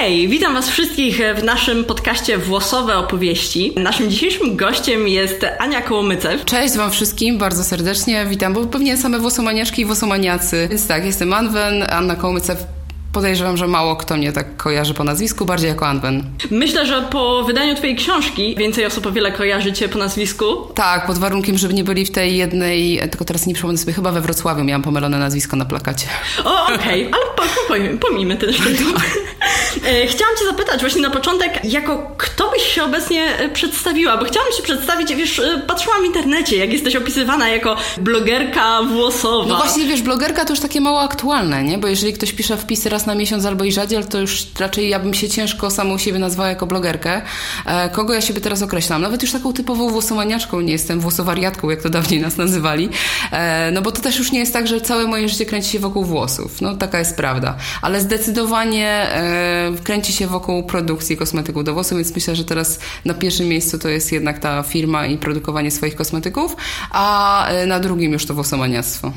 Hej, witam Was wszystkich w naszym podcaście Włosowe Opowieści. Naszym dzisiejszym gościem jest Ania Kołomycew. Cześć Wam wszystkim, bardzo serdecznie witam, bo pewnie same włosomaniaczki i włosomaniacy. Więc tak, jestem Anwen, Anna Kołomycew Podejrzewam, że mało kto mnie tak kojarzy po nazwisku, bardziej jako Anwen. Myślę, że po wydaniu twojej książki więcej osób o wiele kojarzy cię po nazwisku. Tak, pod warunkiem, żeby nie byli w tej jednej, tylko teraz nie przypomnę sobie, chyba we Wrocławiu miałam pomylone nazwisko na plakacie. O, okej, okay. ale po, po, pomijmy ten szczegół. E, chciałam cię zapytać właśnie na początek, jako kto byś się obecnie e, przedstawiła? Bo chciałam się przedstawić, wiesz, e, patrzyłam w internecie, jak jesteś opisywana jako blogerka włosowa. No właśnie, wiesz, blogerka to już takie mało aktualne, nie? Bo jeżeli ktoś pisze wpisy raz na miesiąc albo i rzadziej, to już raczej ja bym się ciężko samą siebie nazwała jako blogerkę. Kogo ja siebie teraz określam? Nawet już taką typową włosomaniaczką nie jestem, włosowariatką, jak to dawniej nas nazywali. No bo to też już nie jest tak, że całe moje życie kręci się wokół włosów. No taka jest prawda. Ale zdecydowanie kręci się wokół produkcji kosmetyków do włosów, więc myślę, że teraz na pierwszym miejscu to jest jednak ta firma i produkowanie swoich kosmetyków, a e, na drugim już to włosomaniactwo.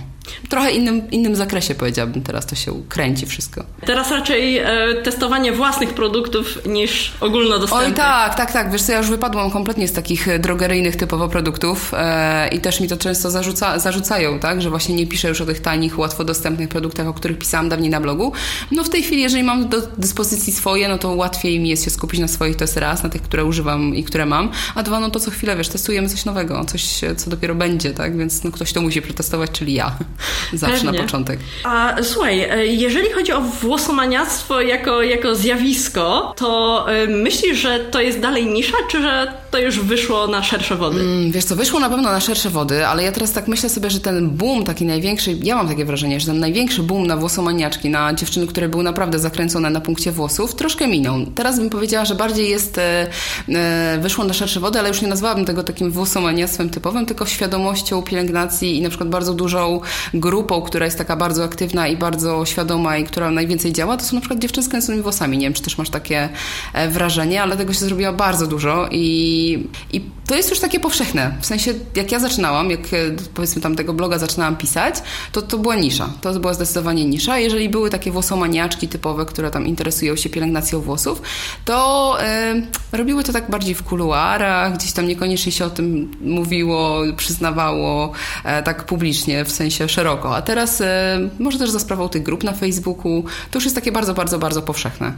Trochę innym, innym zakresie powiedziałabym teraz to się kręci wszystko. Teraz raczej e, testowanie własnych produktów niż ogólnodostępnych. Oj tak, tak, tak. Wiesz co, ja już wypadłam kompletnie z takich e, drogeryjnych typowo produktów e, i też mi to często zarzuca, zarzucają, tak, że właśnie nie piszę już o tych tanich, łatwo dostępnych produktach, o których pisałam dawniej na blogu. No w tej chwili, jeżeli mam do dyspozycji swoje, no to łatwiej mi jest się skupić na swoich, to jest raz, na tych, które używam i które mam, a dwa, no to co chwilę, wiesz, testujemy coś nowego, coś, co dopiero będzie, tak, więc no ktoś to musi przetestować, czyli ja. Zawsze Pewnie. na początek. A słuchaj, e, jeżeli chodzi o włosomaniactwo jako, jako zjawisko, to e, myślisz, że to jest dalej nisza, czy że to już wyszło na szersze wody? Mm, wiesz co, wyszło na pewno na szersze wody, ale ja teraz tak myślę sobie, że ten boom taki największy, ja mam takie wrażenie, że ten największy boom na włosomaniaczki, na dziewczyny, które były naprawdę zakręcone na punkcie włosów, troszkę minął. Teraz bym powiedziała, że bardziej jest, e, e, wyszło na szersze wody, ale już nie nazwałabym tego takim włosomaniactwem typowym, tylko świadomością pielęgnacji i na przykład bardzo dużą grupą, która jest taka bardzo aktywna i bardzo świadoma i która najwięcej działa, to są na przykład dziewczyny z kręconymi włosami. Nie wiem, czy też masz takie e, wrażenie, ale tego się zrobiło bardzo dużo i, i to jest już takie powszechne. W sensie, jak ja zaczynałam, jak e, powiedzmy tam tego bloga zaczynałam pisać, to to była nisza. To była zdecydowanie nisza. Jeżeli były takie włosomaniaczki typowe, które tam interesują się pielęgnacją włosów, to e, robiły to tak bardziej w kuluarach, gdzieś tam niekoniecznie się o tym mówiło, przyznawało e, tak publicznie, w sensie szeroko. A teraz e, może też za sprawą tych grup na Facebooku, to już jest takie bardzo, bardzo, bardzo powszechne.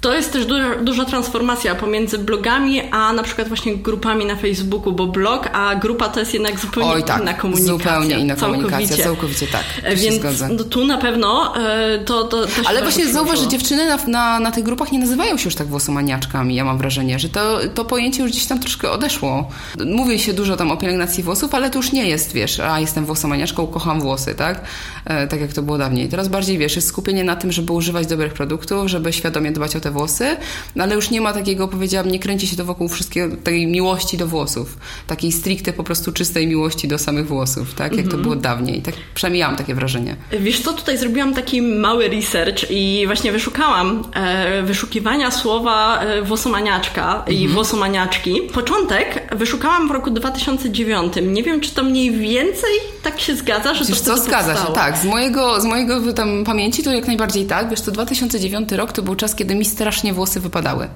To jest też duża, duża transformacja pomiędzy blogami, a na przykład właśnie grupami na Facebooku, bo blog, a grupa to jest jednak zupełnie Oj, tak, inna komunikacja. Zupełnie inna całkowicie. komunikacja, całkowicie tak. Więc no, tu na pewno e, to, to, to Ale właśnie zauważ, że dziewczyny na, na, na tych grupach nie nazywają się już tak włosomaniaczkami, ja mam wrażenie, że to, to pojęcie już gdzieś tam troszkę odeszło. Mówi się dużo tam o pielęgnacji włosów, ale to już nie jest, wiesz, a jestem włosomaniaczką, kocham włosy, tak? E, tak jak to było dawniej. Teraz bardziej, wiesz, jest skupienie na tym, żeby używać dobrych produktów, żeby świadomie dbać o te włosy, no ale już nie ma takiego, powiedziałabym, nie kręci się to wokół wszystkiego, tej miłości do włosów. Takiej stricte po prostu czystej miłości do samych włosów, tak? Jak to mhm. było dawniej. Tak przynajmniej ja mam takie wrażenie. Wiesz co, tutaj zrobiłam taki mały research i właśnie wyszukałam e, wyszukiwania słowa e, włosomaniaczka i mhm. włosomaniaczki. Początek wyszukałam w roku 2009. Nie wiem, czy to mniej więcej tak się zgadza, że Wiesz to co, zgadza powstało. się, tak. Z mojego, z mojego tam pamięci to jak najbardziej tak. Wiesz, to 2009 rok to był czas, kiedy mi strasznie włosy wypadały.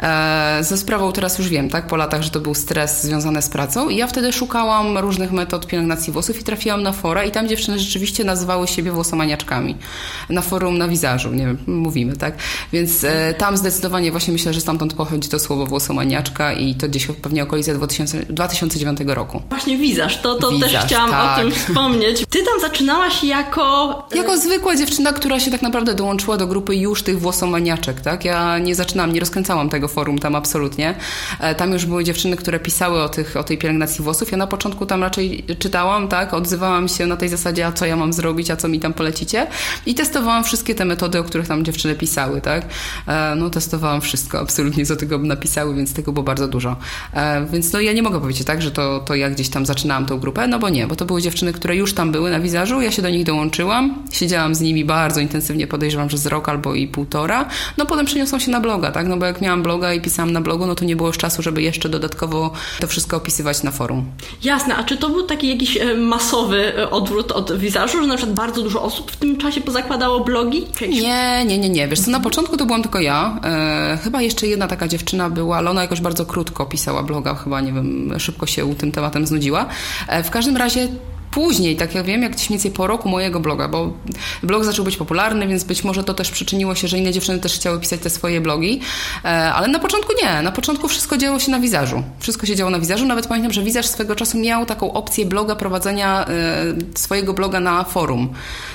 E, ze sprawą teraz już wiem, tak, po latach, że to był stres związany z pracą i ja wtedy szukałam różnych metod pielęgnacji włosów i trafiłam na fora i tam dziewczyny rzeczywiście nazywały siebie włosomaniaczkami. Na forum na wizażu, nie wiem, mówimy, tak? Więc e, tam zdecydowanie właśnie myślę, że stamtąd pochodzi to słowo włosomaniaczka i to gdzieś pewnie okolice 2000, 2009 roku. Właśnie wizaż, to, to wizaż, też chciałam tak. o tym wspomnieć. Ty tam zaczynałaś jako... Jako zwykła dziewczyna, która się tak naprawdę dołączyła do grupy już tych włosomaniaczek, tak? Ja nie zaczynałam, nie rozkręcałam tego forum tam absolutnie. E, tam już były dziewczyny, które pisały o, tych, o tej pielęgnacji włosów. Ja na początku tam raczej czytałam, tak? Odzywałam się na tej zasadzie, a co ja mam zrobić, a co mi tam polecicie. I testowałam wszystkie te metody, o których tam dziewczyny pisały, tak? E, no testowałam wszystko, absolutnie, co tego napisały, więc tego było bardzo dużo. E, więc no ja nie mogę powiedzieć tak, że to, to ja gdzieś tam zaczynałam tą grupę, no bo nie, bo to były dziewczyny, które już tam były na wizażu, ja się do nich dołączyłam, siedziałam z nimi bardzo intensywnie, podejrzewam, że z rok albo i półtora. No potem przeniosą się na bloga, tak? No bo jak miałam bloga i pisałam na blogu, no to nie było już czasu, żeby jeszcze dodatkowo to wszystko opisywać na forum. Jasne, a czy to był taki jakiś e, masowy e, odwrót od wizażu, że na przykład bardzo dużo osób w tym czasie pozakładało blogi? Nie, nie, nie, nie. Wiesz co, na początku to byłam tylko ja. E, chyba jeszcze jedna taka dziewczyna była, ale ona jakoś bardzo krótko pisała bloga, chyba, nie wiem, szybko się tym tematem znudziła. E, w każdym razie później, tak jak wiem, jak gdzieś mniej więcej po roku mojego bloga, bo blog zaczął być popularny, więc być może to też przyczyniło się, że inne dziewczyny też chciały pisać te swoje blogi, e, ale na początku nie. Na początku wszystko działo się na wizażu. Wszystko się działo na wizażu. Nawet pamiętam, że wizaż swego czasu miał taką opcję bloga, prowadzenia e, swojego bloga na forum.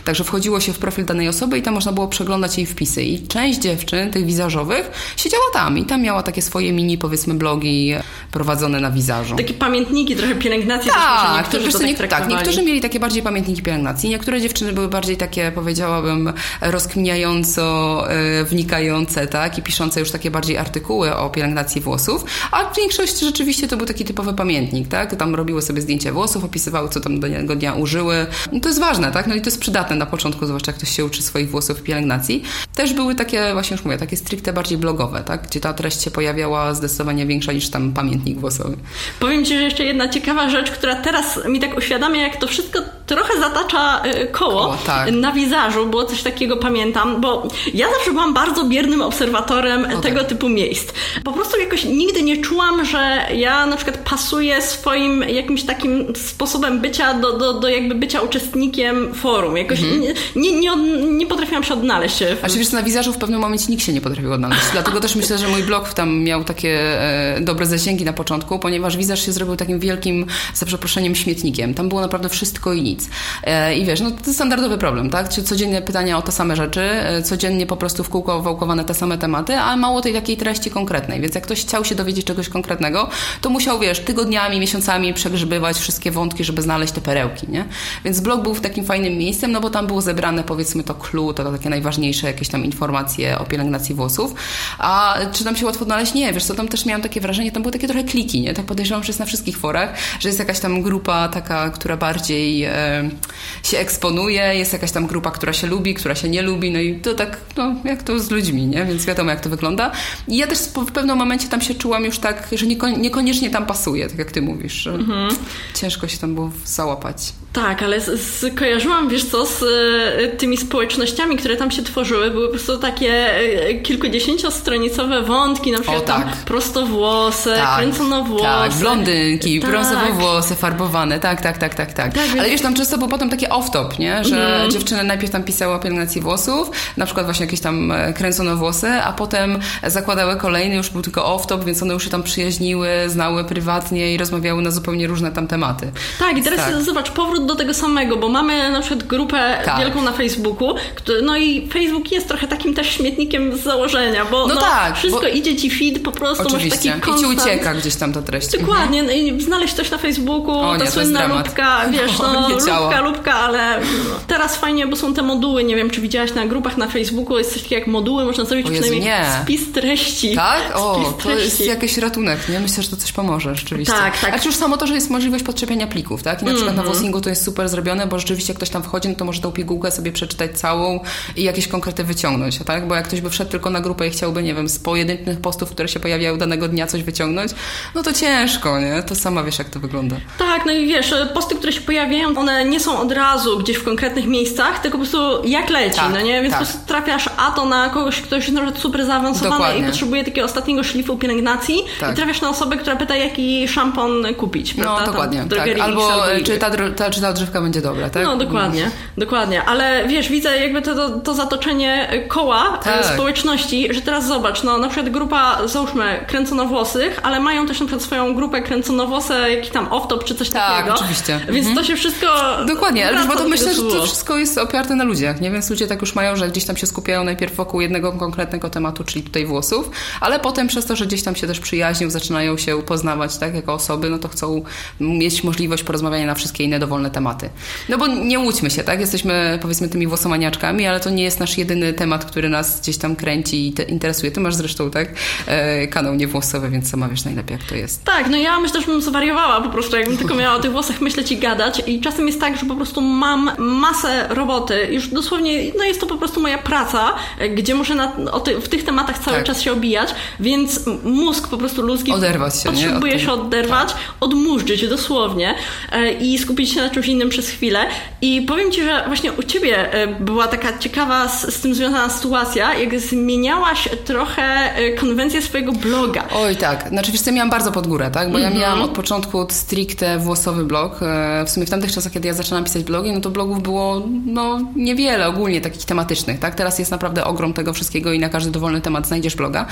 Także wchodziło się w profil danej osoby i tam można było przeglądać jej wpisy. I część dziewczyn, tych wizażowych, siedziała tam i tam miała takie swoje mini, powiedzmy, blogi prowadzone na wizażu. Takie pamiętniki, trochę pielęgnacji. Tak, też niektórzy, to, to tak, tak niektórzy mieli takie bardziej pamiętniki pielęgnacji, niektóre dziewczyny były bardziej takie, powiedziałabym, rozkminiająco e, wnikające, tak, i piszące już takie bardziej artykuły o pielęgnacji włosów, a większość rzeczywiście to był taki typowy pamiętnik, tak, tam robiły sobie zdjęcie włosów, opisywały, co tam danego dnia użyły. No to jest ważne, tak, no i to jest przydatne na początku, zwłaszcza jak ktoś się uczy swoich włosów w pielęgnacji. Też były takie, właśnie już mówię, takie stricte bardziej blogowe, tak, gdzie ta treść się pojawiała zdecydowanie większa niż tam pamiętnik włosowy. Powiem Ci, że jeszcze jedna ciekawa rzecz, która teraz mi tak uświadamia, jak to wszystko trochę zatacza y, koło, koło tak. na wizażu, było coś takiego, pamiętam, bo ja zawsze byłam bardzo biernym obserwatorem okay. tego typu miejsc. Po prostu jakoś nigdy nie czułam, że ja na przykład pasuję swoim jakimś takim sposobem bycia do, do, do jakby bycia uczestnikiem forum. Jakoś mm -hmm. nie, nie, nie, potrafiłam się odnaleźć. A czy wiesz, na wizażu w pewnym momencie nikt się nie potrafił odnaleźć. Dlatego też myślę, że mój blog tam miał takie e, dobre zasięgi na początku, ponieważ wizaż się zrobił takim wielkim, za przeproszeniem, śmietnikiem. Tam było naprawdę wszystko i nic. E, I wiesz, no to standardowy problem, tak? Codziennie pytania o te same rzeczy, e, codziennie po prostu w kółko wałkowane te same tematy, a mało tej takiej treści konkretnej. Więc jak ktoś chciał się dowiedzieć czegoś konkretnego, to musiał, wiesz, tygodniami, miesiącami przegrzybywać wszystkie wątki, żeby znaleźć te perełki, nie? Więc blog był w takim fajnym miejscem, no bo tam było zebrane, powiedzmy, to clue, to, to takie najważniejsze jakieś tam informacje o pielęgnacji włosów. A czy tam się łatwo odnaleźć? Nie, wiesz co, tam też miałam takie wrażenie, tam były takie trochę kliki, nie? Tak podejrzewam, że jest na wszystkich forach, że jest jakaś tam grupa taka, która bardziej e, się eksponuje, jest jakaś tam grupa, która się lubi, która się nie lubi, no i to tak, no jak to z ludźmi, nie? Więc wiadomo, jak to wygląda. I ja też w pewnym momencie tam się czułam już tak, że niekoniecznie tam pasuje, tak jak ty mówisz, że mhm. ciężko się tam było załapać. Tak, ale skojarzyłam, wiesz co, z y, tymi społecznościami, które tam się tworzyły, były po prostu takie y, kilkudziesięciostronicowe wątki, na przykład o, tak. tam prostowłose, tak, kręconowłose. Tak, blondynki, tak. brązowe włosy, farbowane, tak, tak, tak, tak, tak. tak ale wiesz, tam często był potem taki off-top, nie? Że mm. dziewczyny najpierw tam pisały o pielęgnacji włosów, na przykład właśnie jakieś tam e, kręcono włosy, a potem zakładały kolejny, już był tylko off-top, więc one już się tam przyjaźniły, znały prywatnie i rozmawiały na zupełnie różne tam tematy. Tak, i teraz tak. zobacz, powrót do tego samego, bo mamy na przykład grupę tak. wielką na Facebooku, no i Facebook jest trochę takim też śmietnikiem z założenia, bo no, no tak, wszystko bo... idzie ci feed, po prostu Oczywiście. masz taki konstant... I ci ucieka gdzieś tam ta treść. Dokładnie, mhm. znaleźć coś na Facebooku, o, ta słynna lubka, wiesz, no, lubka, lubka, ale teraz fajnie, bo są te moduły, nie wiem, czy widziałaś na grupach na Facebooku, jest coś takiego jak moduły, można zrobić Jezu, przynajmniej nie. spis treści. Tak? O, to jest jakiś ratunek, nie? Myślę, że to coś pomoże, rzeczywiście. Tak, tak. A czy już samo to, że jest możliwość podczepiania plików, tak? I na mm -hmm. przykład na. Vosingu to jest super zrobione, bo rzeczywiście jak ktoś tam wchodzi, no to może tą pigułkę sobie przeczytać całą i jakieś konkrety wyciągnąć, tak? Bo jak ktoś by wszedł tylko na grupę i chciałby, nie wiem, z pojedynczych postów, które się pojawiają danego dnia coś wyciągnąć, no to ciężko, nie? To sama wiesz, jak to wygląda. Tak, no i wiesz, posty, które się pojawiają, one nie są od razu gdzieś w konkretnych miejscach, tylko po prostu jak leci, tak, no nie? Więc tak. po prostu trafiasz a to na kogoś, ktoś jest na super zaawansowany Dokładnie. i potrzebuje takiego ostatniego szlifu pielęgnacji tak. i trafiasz na osobę, która pyta, jaki szampon kupić, no, prawda? No, dokładnie, tak. Albo czy ta, ta, czy ta odżywka będzie dobra, tak? No, dokładnie, dokładnie. Ale wiesz, widzę jakby to, to, to zatoczenie koła e, tak. społeczności, że teraz zobacz, no na przykład grupa, załóżmy, kręconowłosych, ale mają też na przykład swoją grupę kręconowłose, jakiś tam off-top czy coś tak, takiego. oczywiście. Więc mhm. to się wszystko... Dokładnie, ale bo to myślę, że to wszystko jest oparte na ludziach, nie? Więc ludzie tak już mają, że gdzieś tam się skupiają najpierw wokół jednego konkretnego tematu, czyli tutaj włosów, ale potem przez to, że gdzieś tam się też przyjaźnią, zaczynają się poznawać, tak, jako osoby, no to chcą mieć możliwość porozmawiania na wszystkie inne dowolne tematy. No bo nie łudźmy się, tak? Jesteśmy powiedzmy tymi włosomaniaczkami, ale to nie jest nasz jedyny temat, który nas gdzieś tam kręci i interesuje. Ty masz zresztą, tak? E, kanał niewłosowy, więc sama wiesz najlepiej, jak to jest. Tak, no ja myślę, że bym zwariowała po prostu, jakbym tylko miała o tych włosach myśleć i gadać. I czasem jest tak, że po prostu mam masę roboty. Już dosłownie, no jest to po prostu moja praca, gdzie muszę na, ty, w tych tematach cały tak. czas się obijać, więc mózg po prostu ludzki oderwać się, potrzebuje się oderwać, tak. odmurzyć dosłownie e, i skupić się na czymś innym przez chwilę. I powiem Ci, że właśnie u Ciebie e, była taka ciekawa z, z tym związana sytuacja, jak zmieniałaś trochę e, konwencję swojego bloga. Oj tak, znaczy wiesz co, miałam bardzo pod górę, tak? Bo ja mhm. miałam od początku stricte włosowy blog. W sumie w tamtych czasach, kiedy ja zaczynałam pisać blogi, no to blogów było no niewiele ogólnie takich tematycznych, tak? Teraz jest naprawdę ogrom tego wszystkiego i na każdy dowolny temat znajdziesz bloga.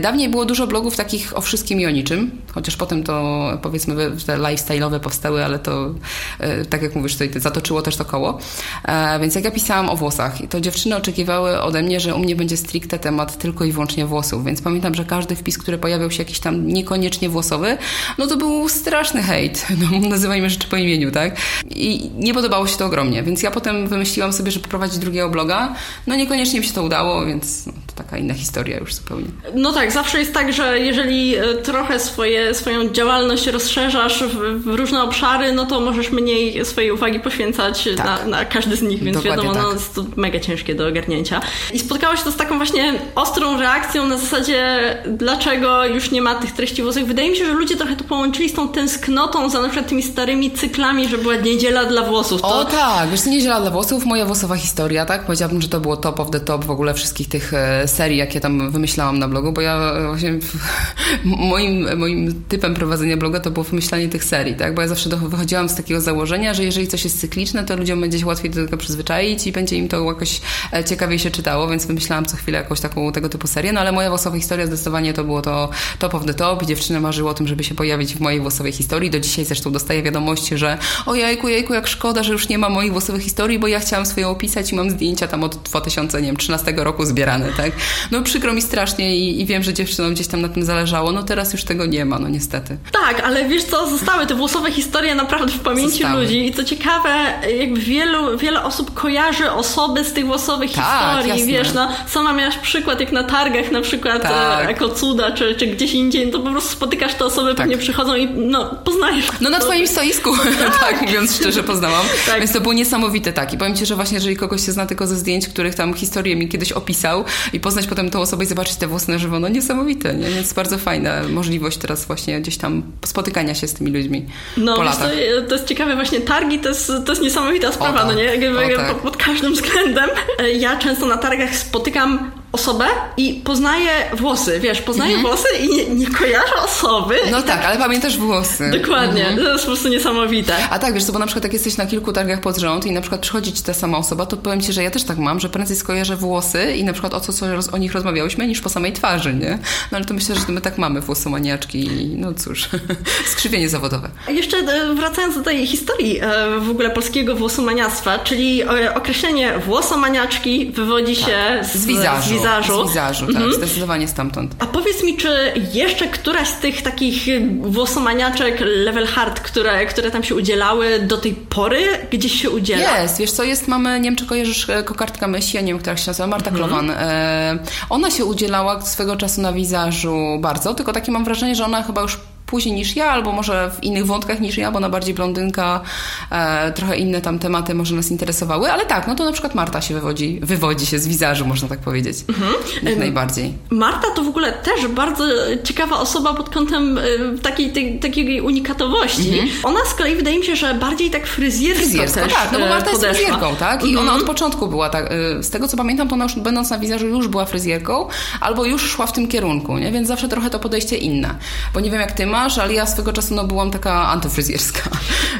Dawniej było dużo blogów takich o wszystkim i o niczym, chociaż potem to powiedzmy te lifestyle'owe powstały, ale to e, tak jak mówisz, tutaj zatoczyło też to koło. E, więc jak ja pisałam o włosach, to dziewczyny oczekiwały ode mnie, że u mnie będzie stricte temat tylko i wyłącznie włosów, więc pamiętam, że każdy wpis, który pojawiał się jakiś tam niekoniecznie włosowy, no to był straszny hejt, no, nazywajmy rzeczy po imieniu, tak? I nie podobało się to ogromnie, więc ja potem wymyśliłam sobie, że poprowadzić drugiego bloga, no niekoniecznie mi się to udało, więc no, taka inna historia już zupełnie. No tak, zawsze jest tak, że jeżeli e, trochę swoje, swoją działalność rozszerzasz w, w, różne obszary, no to możesz mniej swojej uwagi poświęcać tak. na, na, każdy z nich, więc Dokładnie wiadomo, no, tak. no, jest to mega ciężkie do ogarnięcia. I spotkało się to z taką właśnie ostrą reakcją na zasadzie, dlaczego już nie ma tych treści włosowych. Wydaje mi się, że ludzie trochę to połączyli z tą tęsknotą za na przykład tymi starymi cyklami, że była niedziela dla włosów. To... O tak, wiesz, niedziela dla włosów, moja włosowa historia, tak? Powiedziałabym, że to było top of the top w ogóle wszystkich tych e, serii, jakie tam wymyślałam na blogu, bo ja e, właśnie moim, moim typem prowadzenia bloga to było wymyślanie tych serii, tak? Bo ja zawsze wychodziłam z takiego założenia, że jeżeli coś jest cykliczne, to ludziom będzie się łatwiej do tego przyzwyczaić i będzie im to jakoś e, ciekawiej się czytało, więc wymyślałam co chwilę jakąś taką tego typu serię. No ale moja włosowa historia zdecydowanie to było to top of the top i dziewczyny marzyły o tym, żeby się pojawić w mojej włosowej historii. Do dzisiaj zresztą dostaję wiadomości, że o jajku, jajku, jak szkoda, że już nie ma moich włosowych historii, bo ja chciałam swoje opisać i mam zdjęcia tam od 2013 roku zbierane, tak? No przykro mi strasznie i, i wiem, że dziewczynom gdzieś tam na tym zależało. No teraz już tego nie ma, no niestety. Tak, ale wiesz co, zostały te włosowe historie naprawdę w pamięci zostały. ludzi i co ciekawe, jakby wielu, wiele osób kojarzy osoby z tych włosowych tak, historii, jasne. wiesz, no sama miałaś przykład, jak na targach na przykład tak. jako cuda, czy, czy gdzieś indziej, no to po prostu spotykasz te osoby, tak. pewnie przychodzą i no, poznajesz. No na twoim stoisku, tak. tak, mówiąc szczerze, poznałam. Tak. Więc to było niesamowite, tak. I powiem Ci, że właśnie, jeżeli kogoś się zna tylko ze zdjęć, których tam historię mi kiedyś opisał i poznać potem tą osobę i zobaczyć te włosy na żywo, no niesamowite, nie? Więc bardzo fajna możliwość teraz właśnie gdzieś tam spotykania się z tymi ludźmi no, po latach. To, to jest ciekawe, właśnie targi to jest, to jest niesamowita sprawa, no tak. no nie? Jakby, tak. pod, pod każdym względem. E, ja często na targach spotykam osobę i poznaję włosy, wiesz, poznaję mhm. włosy i nie, nie kojarzę osoby. No tak, tak, ale pamiętasz włosy. Dokładnie, mhm. to jest po prostu niesamowite. A tak, wiesz co, bo na przykład jak jesteś na kilku targach pod rząd i na przykład przychodzi ci ta sama osoba, to powiem ci, że ja też tak mam, że prędzej skojarzę włosy i na przykład o co, co o nich rozmawiałyśmy, niż po samej twarzy, nie? No ale to myślę, że my tak mamy włosomaniaczki i no cóż, skrzywienie zawodowe. Jeszcze e, wracając do tej historii e, w ogóle polskiego włosomaniactwa, czyli e, określenie włosomaniaczki wywodzi tak. się z, z wizażu. Z wizażu, z wizażu tak, mhm. zdecydowanie stamtąd. A powiedz mi, czy jeszcze któraś z tych takich włosomaniaczek level hard, które, które tam się udzielały do tej pory gdzieś się udziela? Jest, wiesz co, jest, mamy, nie wiem czy kojarzysz kokardka Messi, ja nie wiem, która się nazywa, Marta mhm. Klowan. E, ona się udzielała swego czasu na wizażu bardzo, tylko takie mam wrażenie, że ona chyba już później niż ja, albo może w innych wątkach niż ja, bo na bardziej blondynka, e, trochę inne tam tematy może nas interesowały, ale tak, no to na przykład Marta się wywodzi, wywodzi się z wizażu, można tak powiedzieć. Mhm. Jak najbardziej. Marta to w ogóle też bardzo ciekawa osoba pod kątem e, takiej, tej, takiej unikatowości. Mhm. Ona z kolei wydaje mi się, że bardziej tak fryzjersko, fryzjersko też tak, no bo Marta podeszła. jest fryzjerką, tak? I mhm. ona od początku była tak, e, z tego co pamiętam, to ona już będąc na wizażu już była fryzjerką, albo już szła w tym kierunku, nie? Więc zawsze trochę to podejście inne. Bo nie wiem jak ty masz, ale ja swego czasu no, byłam taka antyfryzjerska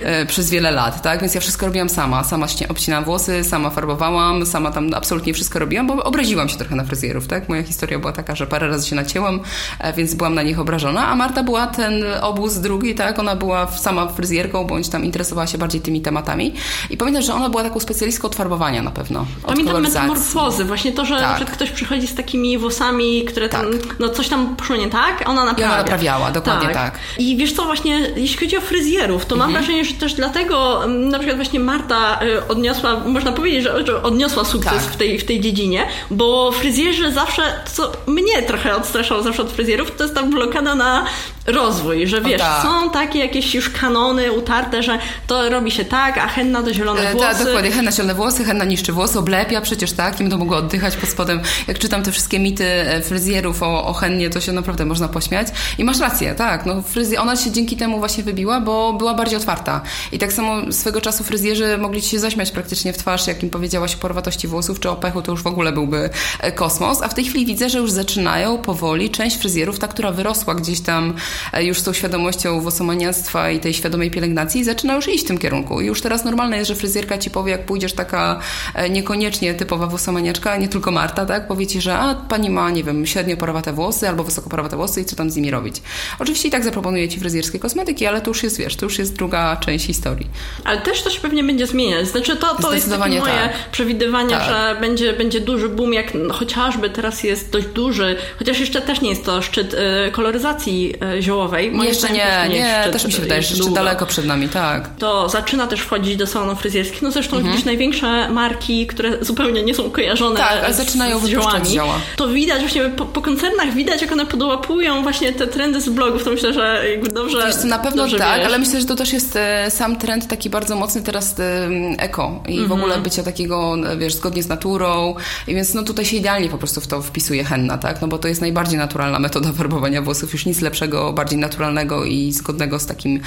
e, przez wiele lat, tak? Więc ja wszystko robiłam sama. Sama obcinałam włosy, sama farbowałam, sama tam absolutnie wszystko robiłam, bo obraziłam się trochę na fryzjerów, tak? Moja historia była taka, że parę razy się nacięłam, e, więc byłam na nich obrażona, a Marta była ten obóz drugi, tak? Ona była sama fryzjerką, bądź tam interesowała się bardziej tymi tematami. I pamiętam, że ona była taką specjalistką od farbowania na pewno. Pamiętam metamorfozy, właśnie to, że tak. ktoś przychodzi z takimi włosami, które tam, tak. no coś tam poszło nie tak, ona naprawia. Ona naprawiała, dokładnie tak. tak. Tak. I wiesz co, właśnie jeśli chodzi o fryzjerów, to mam Mhm. wrażenie, że też dlatego m, na przykład właśnie Marta y, odniosła, można powiedzieć, że, odniosła sukces Tak. w, tej, w tej dziedzinie, bo fryzjerzy zawsze, co mnie trochę odstraszało zawsze od fryzjerów, to jest ta blokada na rozwój, że wiesz, tak. są takie jakieś już kanony utarte, że to robi się tak, a henna to zielone E, włosy. Tak, dokładnie. Henna zielone włosy, henna niszczy włosy, oblepia przecież tak, i będą mogły oddychać pod spodem. Jak czytam te wszystkie mity e, fryzjerów o, o hennie, to się naprawdę można pośmiać. I masz rację, tak. No, ona się dzięki temu właśnie wybiła, bo była bardziej otwarta. I tak samo swego czasu fryzjerzy mogli ci się zaśmiać praktycznie w twarz, jak im powiedziałaś o porwatości włosów czy o pechu, to już w ogóle byłby e, kosmos. A w tej chwili widzę, że już zaczynają powoli część fryzjerów, ta, która wyrosła gdzieś tam e, już z tą świadomością włosomaniactwa i tej świadomej pielęgnacji, zaczyna już iść w tym kierunku. I już teraz normalne jest, że fryzjerka ci powie, jak pójdziesz taka e, niekoniecznie typowa włosomaniaczka, nie tylko Marta, tak? Powie ci, że a, pani ma, nie wiem, średnio porowate włosy albo wysoko porowate włosy i co tam z nimi robić. Oczywiście i tak zaproponuje ci fryzjerskie kosmetyki, ale to już jest, wiesz, to już jest druga część historii. Ale też to się pewnie będzie zmieniać. Znaczy to, to jest moje tak. przewidywanie, Tak. że będzie, będzie duży boom, jak chociażby teraz jest dość duży, chociaż jeszcze też nie jest to szczyt y, koloryzacji y, ziołowej. Moim Jeszcze nie, nie, jest szczyt, też mi się y, wydaje, że jeszcze daleko przed nami, tak. To zaczyna też wchodzić do salonów fryzjerskich. No zresztą Mhm. widzisz największe marki, które zupełnie nie są kojarzone Tak, ale zaczynają z ziołami. zioła. To widać właśnie po, po koncernach, widać jak one podłapują właśnie te trendy z blogów. To myślę, że jakby dobrze Wiesz co, na pewno tak, wiesz. ale myślę, że to też jest e, sam trend taki bardzo mocny teraz e, eko i w Mhm. ogóle bycia takiego, e, wiesz, zgodnie z naturą i więc no tutaj się idealnie po prostu w to wpisuje henna, tak, no bo to jest najbardziej naturalna metoda farbowania włosów, już nic lepszego, bardziej naturalnego i zgodnego z takim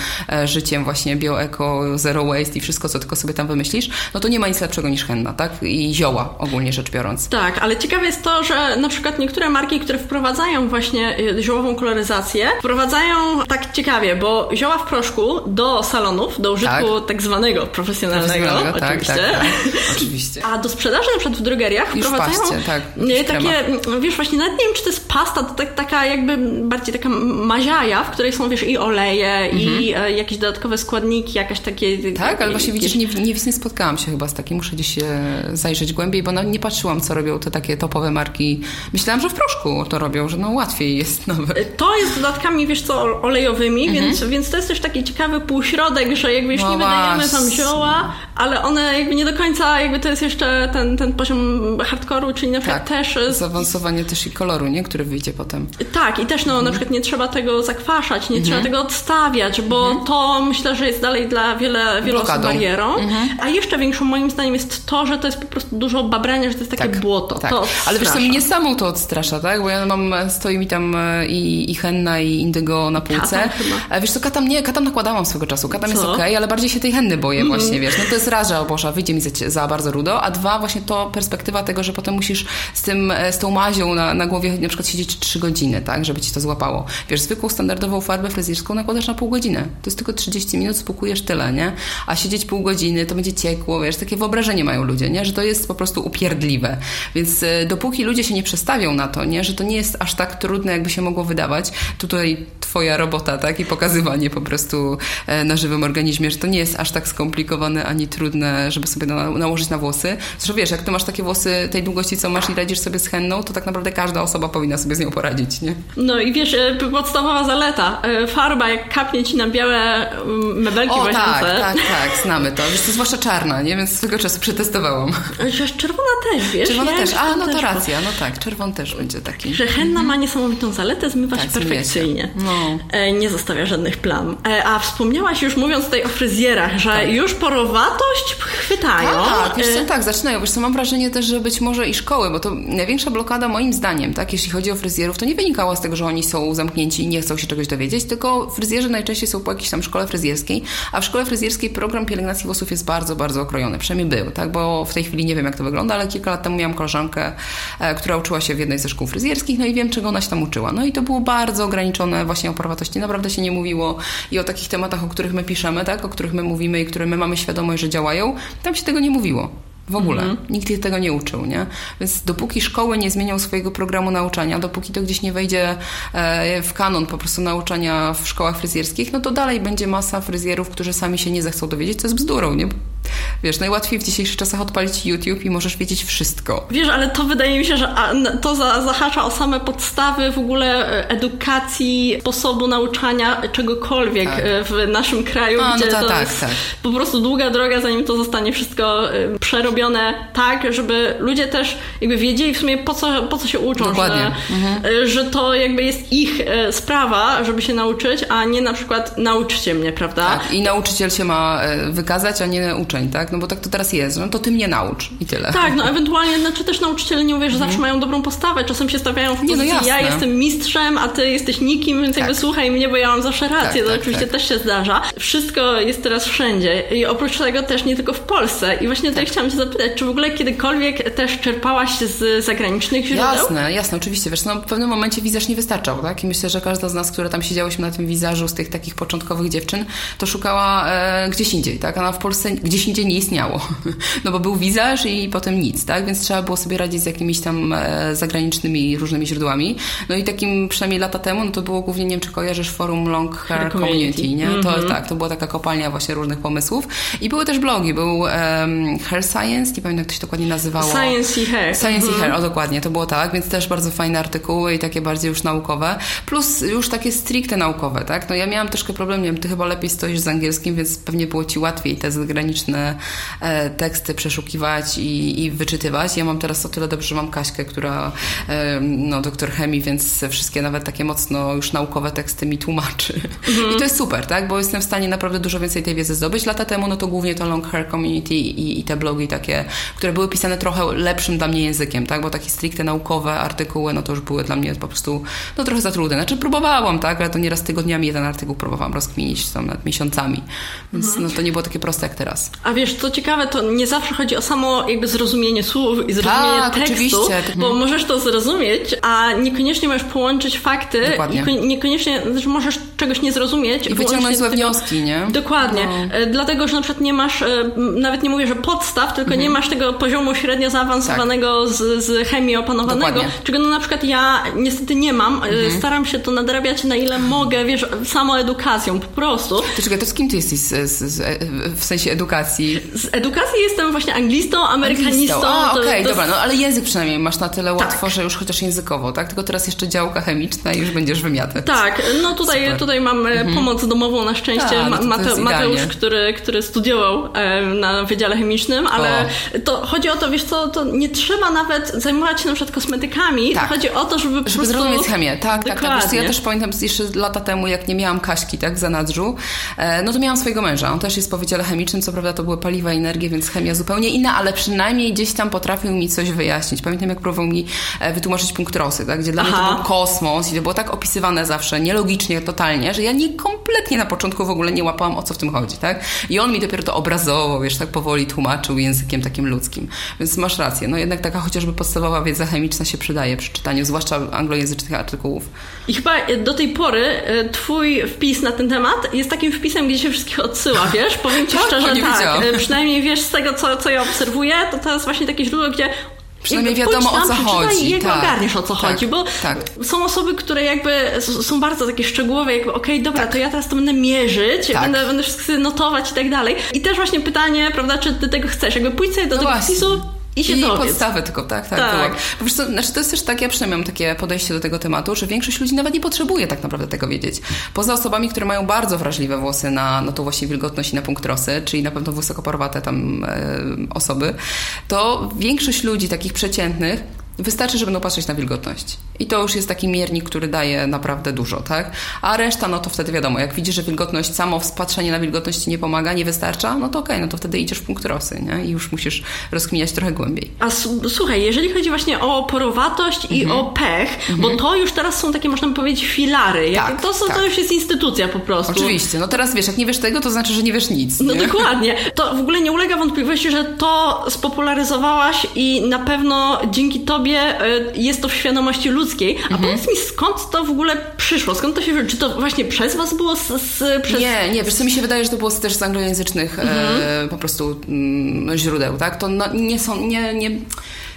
życiem właśnie bio-eko, zero waste i wszystko, co tylko sobie tam wymyślisz, no to nie ma nic lepszego niż henna, tak, i zioła ogólnie rzecz biorąc. Tak, ale ciekawe jest to, że na przykład niektóre marki, które wprowadzają właśnie ziołową koloryzację, wprowadzają tak ciekawie, bo zioła w proszku do salonów, do użytku tak, zwanego profesjonalnego, Profesjonalnego, tak, oczywiście. tak, tak. Oczywiście. A do sprzedaży na przykład w drogeriach Już wprowadzają paście, tak, takie, krema. wiesz, właśnie nawet nie wiem, czy to jest pasta, to tak, taka jakby bardziej taka maziaja, w której są, wiesz, i oleje, i e, jakieś dodatkowe składniki, jakaś takie... Mhm. Tak, ale właśnie jakieś- widzisz, nie, nie, nie spotkałam się chyba z takim, muszę gdzieś zajrzeć głębiej, bo no, nie patrzyłam, co robią te takie topowe marki. Myślałam, że w proszku to robią, że no łatwiej jest nawet. To jest dodatkami, wiesz co, olejowymi, więc, więc to jest też taki ciekawy półśrodek, że jakby Mhm. No nie wydajemy tam właśnie. zioła, ale one jakby nie do końca, jakby to jest jeszcze ten, ten poziom hardkoru, czyli na przykład Tak, też... z- zaawansowanie też i koloru, nie? Który wyjdzie potem. Tak, i też no, Mhm. na przykład nie trzeba tego zakwaszać, nie trzeba tego odstawiać, bo to myślę, że jest dalej dla wiele, wielu osób Mhm. Blokadą. Mhm. barierą. A jeszcze większą moim zdaniem jest to, że to jest po prostu dużo babrania, że to jest takie błoto. Tak. To Ale wiesz co, mnie samą to odstrasza, tak? Bo ja mam, stoi mi tam e, i, i henna, i indygo na półce. Katam chyba. A wiesz co, katam nie, katam nakładałam swego czasu. Katam jest Co? okej, ale bardziej się tej henny boję właśnie, wiesz. No to jest że o Boże, wyjdzie mi za, za bardzo rudo, a dwa, właśnie to perspektywa tego, że potem musisz z tym, e, z tą mazią na, na głowie na przykład siedzieć trzy godziny, tak? Żeby ci to złapało. Wiesz, zwykłą, standardową farbę fryzjerską nakładasz na pół godziny. To jest tylko 30 minut, spukujesz tyle, nie? A siedzieć pół godziny, to będzie ciekło, wiesz, takie wyobrażenie mają ludzie, nie? Że to jest po prostu upierdliwe. Więc e, dopóki ludzie się nie przestawią na to, nie? Że to nie jest aż tak trudne, jakby się mogło wydawać. Tutaj twoja robota, tak? I pokazywanie po prostu e, na żywym organizmie, że to nie jest aż tak skomplikowane ani trudne, żeby sobie na, nałożyć na włosy. Zresztą wiesz, jak ty masz takie włosy tej długości, co masz i radzisz sobie z henną, to tak naprawdę każda osoba powinna sobie z nią poradzić, nie? No i wiesz, e, podstawowa zaleta. e, Farba, jak kapnie ci na białe mm, mebelki O tak, tak, tak, znamy to. Wiesz, to zwłaszcza czarna, nie? Więc swego czasu przetestowałam. Że czerwona też, wiesz? Czerwona ja też. A, no to racja, no tak, czerwon też będzie taki. Że henna ma niesamowitą zaletę, zmywa Tak, się perfekcyjnie. No. E, Nie zostawia żadnych plam. A wspomniałaś już mówiąc tutaj o fryzjerach, że już porowatość chwytają. Tak, wiesz co, E, tak, zaczynają. Wiesz co, mam wrażenie też, że być może i szkoły, bo to największa blokada moim zdaniem, tak, jeśli chodzi o fryzjerów, to nie wynikała z tego, że oni są zamknięci i nie chcą się czegoś dowiedzieć, tylko fryzjerzy najczęściej są po jakiejś tam szkole fryzjerskiej, a w szkole fryzjerskiej program pielęgnacji włosów jest bardzo, bardzo okrojony. Przynajmniej był, tak, bo w tej chwili nie wiem, jak to wygląda, ale kilka lat temu miałam koleżankę, e, która uczyła się w jednej ze szkół fryzjerskich, no i wiem, czego ona się tam uczyła. No i to było bardzo ograniczone właśnie o porowatości. Naprawdę się nie mówiło i o takich tematach, o których my piszemy, tak, o których my mówimy i które my mamy świadomość, że działają, tam się tego nie mówiło. W ogóle. Nikt ich tego nie uczył, nie? Więc dopóki szkoły nie zmienią swojego programu nauczania, dopóki to gdzieś nie wejdzie e, w kanon po prostu nauczania w szkołach fryzjerskich, no to dalej będzie masa fryzjerów, którzy sami się nie zechcą dowiedzieć, co jest bzdurą, nie? Wiesz, najłatwiej w dzisiejszych czasach odpalić YouTube i możesz wiedzieć wszystko. Wiesz, ale to wydaje mi się, że to za, zahacza o same podstawy w ogóle e, edukacji, sposobu nauczania czegokolwiek tak. E, w naszym kraju, A, gdzie no to tak, jest tak. po prostu długa droga, zanim to zostanie wszystko e, przerobione tak, żeby ludzie też jakby wiedzieli w sumie po co, po co się uczą, Dokładnie. Że, mhm. że to jakby jest ich sprawa, żeby się nauczyć, a nie na przykład nauczcie mnie, prawda? Tak. I nauczyciel się ma wykazać, a nie uczeń, tak? No bo tak to teraz jest. No to ty mnie naucz i tyle. Tak, no ewentualnie, znaczy też nauczyciele nie mówię, że zawsze mają dobrą postawę. Czasem się stawiają w pozycji, nie, no ja jestem mistrzem, a ty jesteś nikim, więc tak. jakby słuchaj mnie, bo ja mam zawsze rację. Tak, to tak, oczywiście tak. też się zdarza. Wszystko jest teraz wszędzie i oprócz tego też nie tylko w Polsce. I właśnie tutaj tak. chciałam cię zapytać, czy w ogóle kiedykolwiek też czerpałaś z zagranicznych źródeł? Jasne, jasne, oczywiście. Wiesz, no w pewnym momencie wizerz nie wystarczał, tak? I myślę, że każda z nas, które tam siedziałyśmy na tym wizerzu z tych takich początkowych dziewczyn, to szukała e, gdzieś indziej, tak? A na w Polsce gdzieś indziej nie istniało. No bo był wizerz i potem nic, tak? Więc trzeba było sobie radzić z jakimiś tam e, zagranicznymi różnymi źródłami. No i takim przynajmniej lata temu, no to było głównie, nie wiem czy kojarzysz, forum Long Hair Community, nie? Mm -hmm. To mhm. tak, to była taka kopalnia właśnie różnych pomysłów. I były też blogi, był um, Hair Science, nie pamiętam jak to się dokładnie nazywało. Science i Hair. Science mm -hmm. i mhm. Hair, o dokładnie, to było tak, więc też bardzo fajne artykuły i takie bardziej już naukowe, plus już takie stricte naukowe, tak? No ja miałam troszkę problem, nie wiem, ty chyba lepiej stoisz z angielskim, więc pewnie było ci łatwiej te zagraniczne e, teksty przeszukiwać i, i wyczytywać. Ja mam teraz o tyle dobrze, że mam Kaśkę, która, no, doktor chemii, więc wszystkie nawet takie mocno już naukowe teksty mi tłumaczy. Mhm. I to jest super, tak? Bo jestem w stanie naprawdę dużo więcej tej wiedzy zdobyć. Lata temu, no to głównie to Long Hair Community i, i te blogi takie, które były pisane trochę lepszym dla mnie językiem, tak? Bo takie stricte naukowe artykuły, no to już były dla mnie po prostu, no trochę za trudne. Znaczy próbowałam, tak? Ale to nieraz tygodniami jeden artykuł próbowałam rozkminić, tam nad miesiącami. Więc mhm. no to nie było takie proste jak teraz. A wiesz, co ciekawe, to nie zawsze chodzi o samo jakby zrozumienie słów i zrozumienie tak, tekstu, oczywiście. bo mhm. możesz to zrozumieć, a niekoniecznie możesz połączyć fakty, Dokładnie. niekoniecznie, znaczy możesz czegoś nie zrozumieć. I wyciągnąć złe wnioski, nie? Dokładnie. No. E, dlatego, że na przykład nie masz, e, nawet nie mówię, że podstaw, tylko mhm. nie masz tego poziomu średnio zaawansowanego tak. z, z chemii opanowanego, Dokładnie. czego no na przykład ja niestety nie mam. E, mhm. Staram się to nadrabiać na ile mogę, wiesz, samoedukacją po prostu. To czekaj, to z kim ty jesteś z, z, w sensie edukacji? Z edukacji jestem właśnie anglistą, amerykanistą. Okej, okay, dobra, no ale język przynajmniej masz na tyle tak. łatwo, że już chociaż językowo, tak? Tylko teraz jeszcze działka chemiczna i już będziesz wymiatać. Tak, no tutaj, tutaj mam mhm. pomoc domową na szczęście. Ta, no Mate, Mateusz, który, który studiował na Wydziale Chemicznym, ale o. to chodzi o to, wiesz co, to nie trzeba nawet zajmować się na przykład kosmetykami. Tak. Chodzi o to, żeby, żeby prostu... zrozumieć chemię. Tak, tak, tak. Wiesz, ja też pamiętam jeszcze lata temu, jak nie miałam Kaśki, tak, w zanadrzu, e, no to miałam swojego męża. On też jest po Wydziale Chemicznym, co prawda to były paliwa i energie, więc chemia zupełnie inna, ale przynajmniej gdzieś tam potrafił mi coś wyjaśnić. Pamiętam, jak próbował mi e, wytłumaczyć punkt Rosy, tak? gdzie dla Aha. mnie to był kosmos i to było tak opisywane zawsze, nielogicznie, totalnie, że ja nie kompletnie na początku w ogóle nie łapałam, o co w tym chodzi, tak? I on mi dopiero to obrazowo, wiesz, tak powoli tłumaczył językiem takim ludzkim. Więc masz rację, no jednak taka chociażby podstawowa wiedza chemiczna się przydaje przy czytaniu, zwłaszcza anglojęzycznych artykułów. I chyba do tej pory e, twój wpis na ten temat jest takim wpisem, gdzie się wszystkich odsyła, wiesz? Powiem ci tak, szczerze, tak. Widziałam. E, przynajmniej wiesz z tego, co, co ja obserwuję, to to jest właśnie takie źródło, gdzie Przynajmniej wiadomo o co chodzi. I tak. ogarniesz o co tak. chodzi, bo tak. są osoby, które jakby są bardzo takie szczegółowe, jakby okej, okay, dobra, tak. to ja teraz to będę mierzyć, tak. będę, będę wszystko notować i tak dalej. I też właśnie pytanie, prawda, czy ty tego chcesz? Jakby pójdź sobie do no tego wpisu, i się I dowiedz. podstawy tylko, tak, tak. tak. Po prostu, znaczy to jest też tak, ja przynajmniej mam takie podejście do tego tematu, że większość ludzi nawet nie potrzebuje tak naprawdę tego wiedzieć. Poza osobami, które mają bardzo wrażliwe włosy na, na tą właśnie wilgotność i na punkt rosy, czyli na pewno wysokoporwate tam e, osoby, to większość ludzi takich przeciętnych Wystarczy, że będą patrzeć na wilgotność. I to już jest taki miernik, który daje naprawdę dużo, tak? A reszta, no to wtedy wiadomo, jak widzisz, że wilgotność, samo patrzenie na wilgotność nie pomaga, nie wystarcza, no to okej, okay, no to wtedy idziesz w punkt rosy, nie? I już musisz rozkminiać trochę głębiej. A słuchaj, jeżeli chodzi właśnie o porowatość i mhm. o pech, bo mhm. to już teraz są takie, można by powiedzieć, filary. Tak, to, są, tak. to już jest instytucja po prostu. Oczywiście. No teraz wiesz, jak nie wiesz tego, to znaczy, że nie wiesz nic. No dokładnie. To w ogóle nie ulega wątpliwości, że to spopularyzowałaś i na pewno dzięki tobie sobie e, jest to w świadomości ludzkiej. A mhm. powiedz mi, skąd to w ogóle przyszło? Skąd to się... Czy to właśnie przez was było? Z, z, przez... Nie, nie. Wiesz co, mi się wydaje, że to było też z anglojęzycznych e, mhm. e, po prostu mm, źródeł, tak? To no, nie są... Nie, nie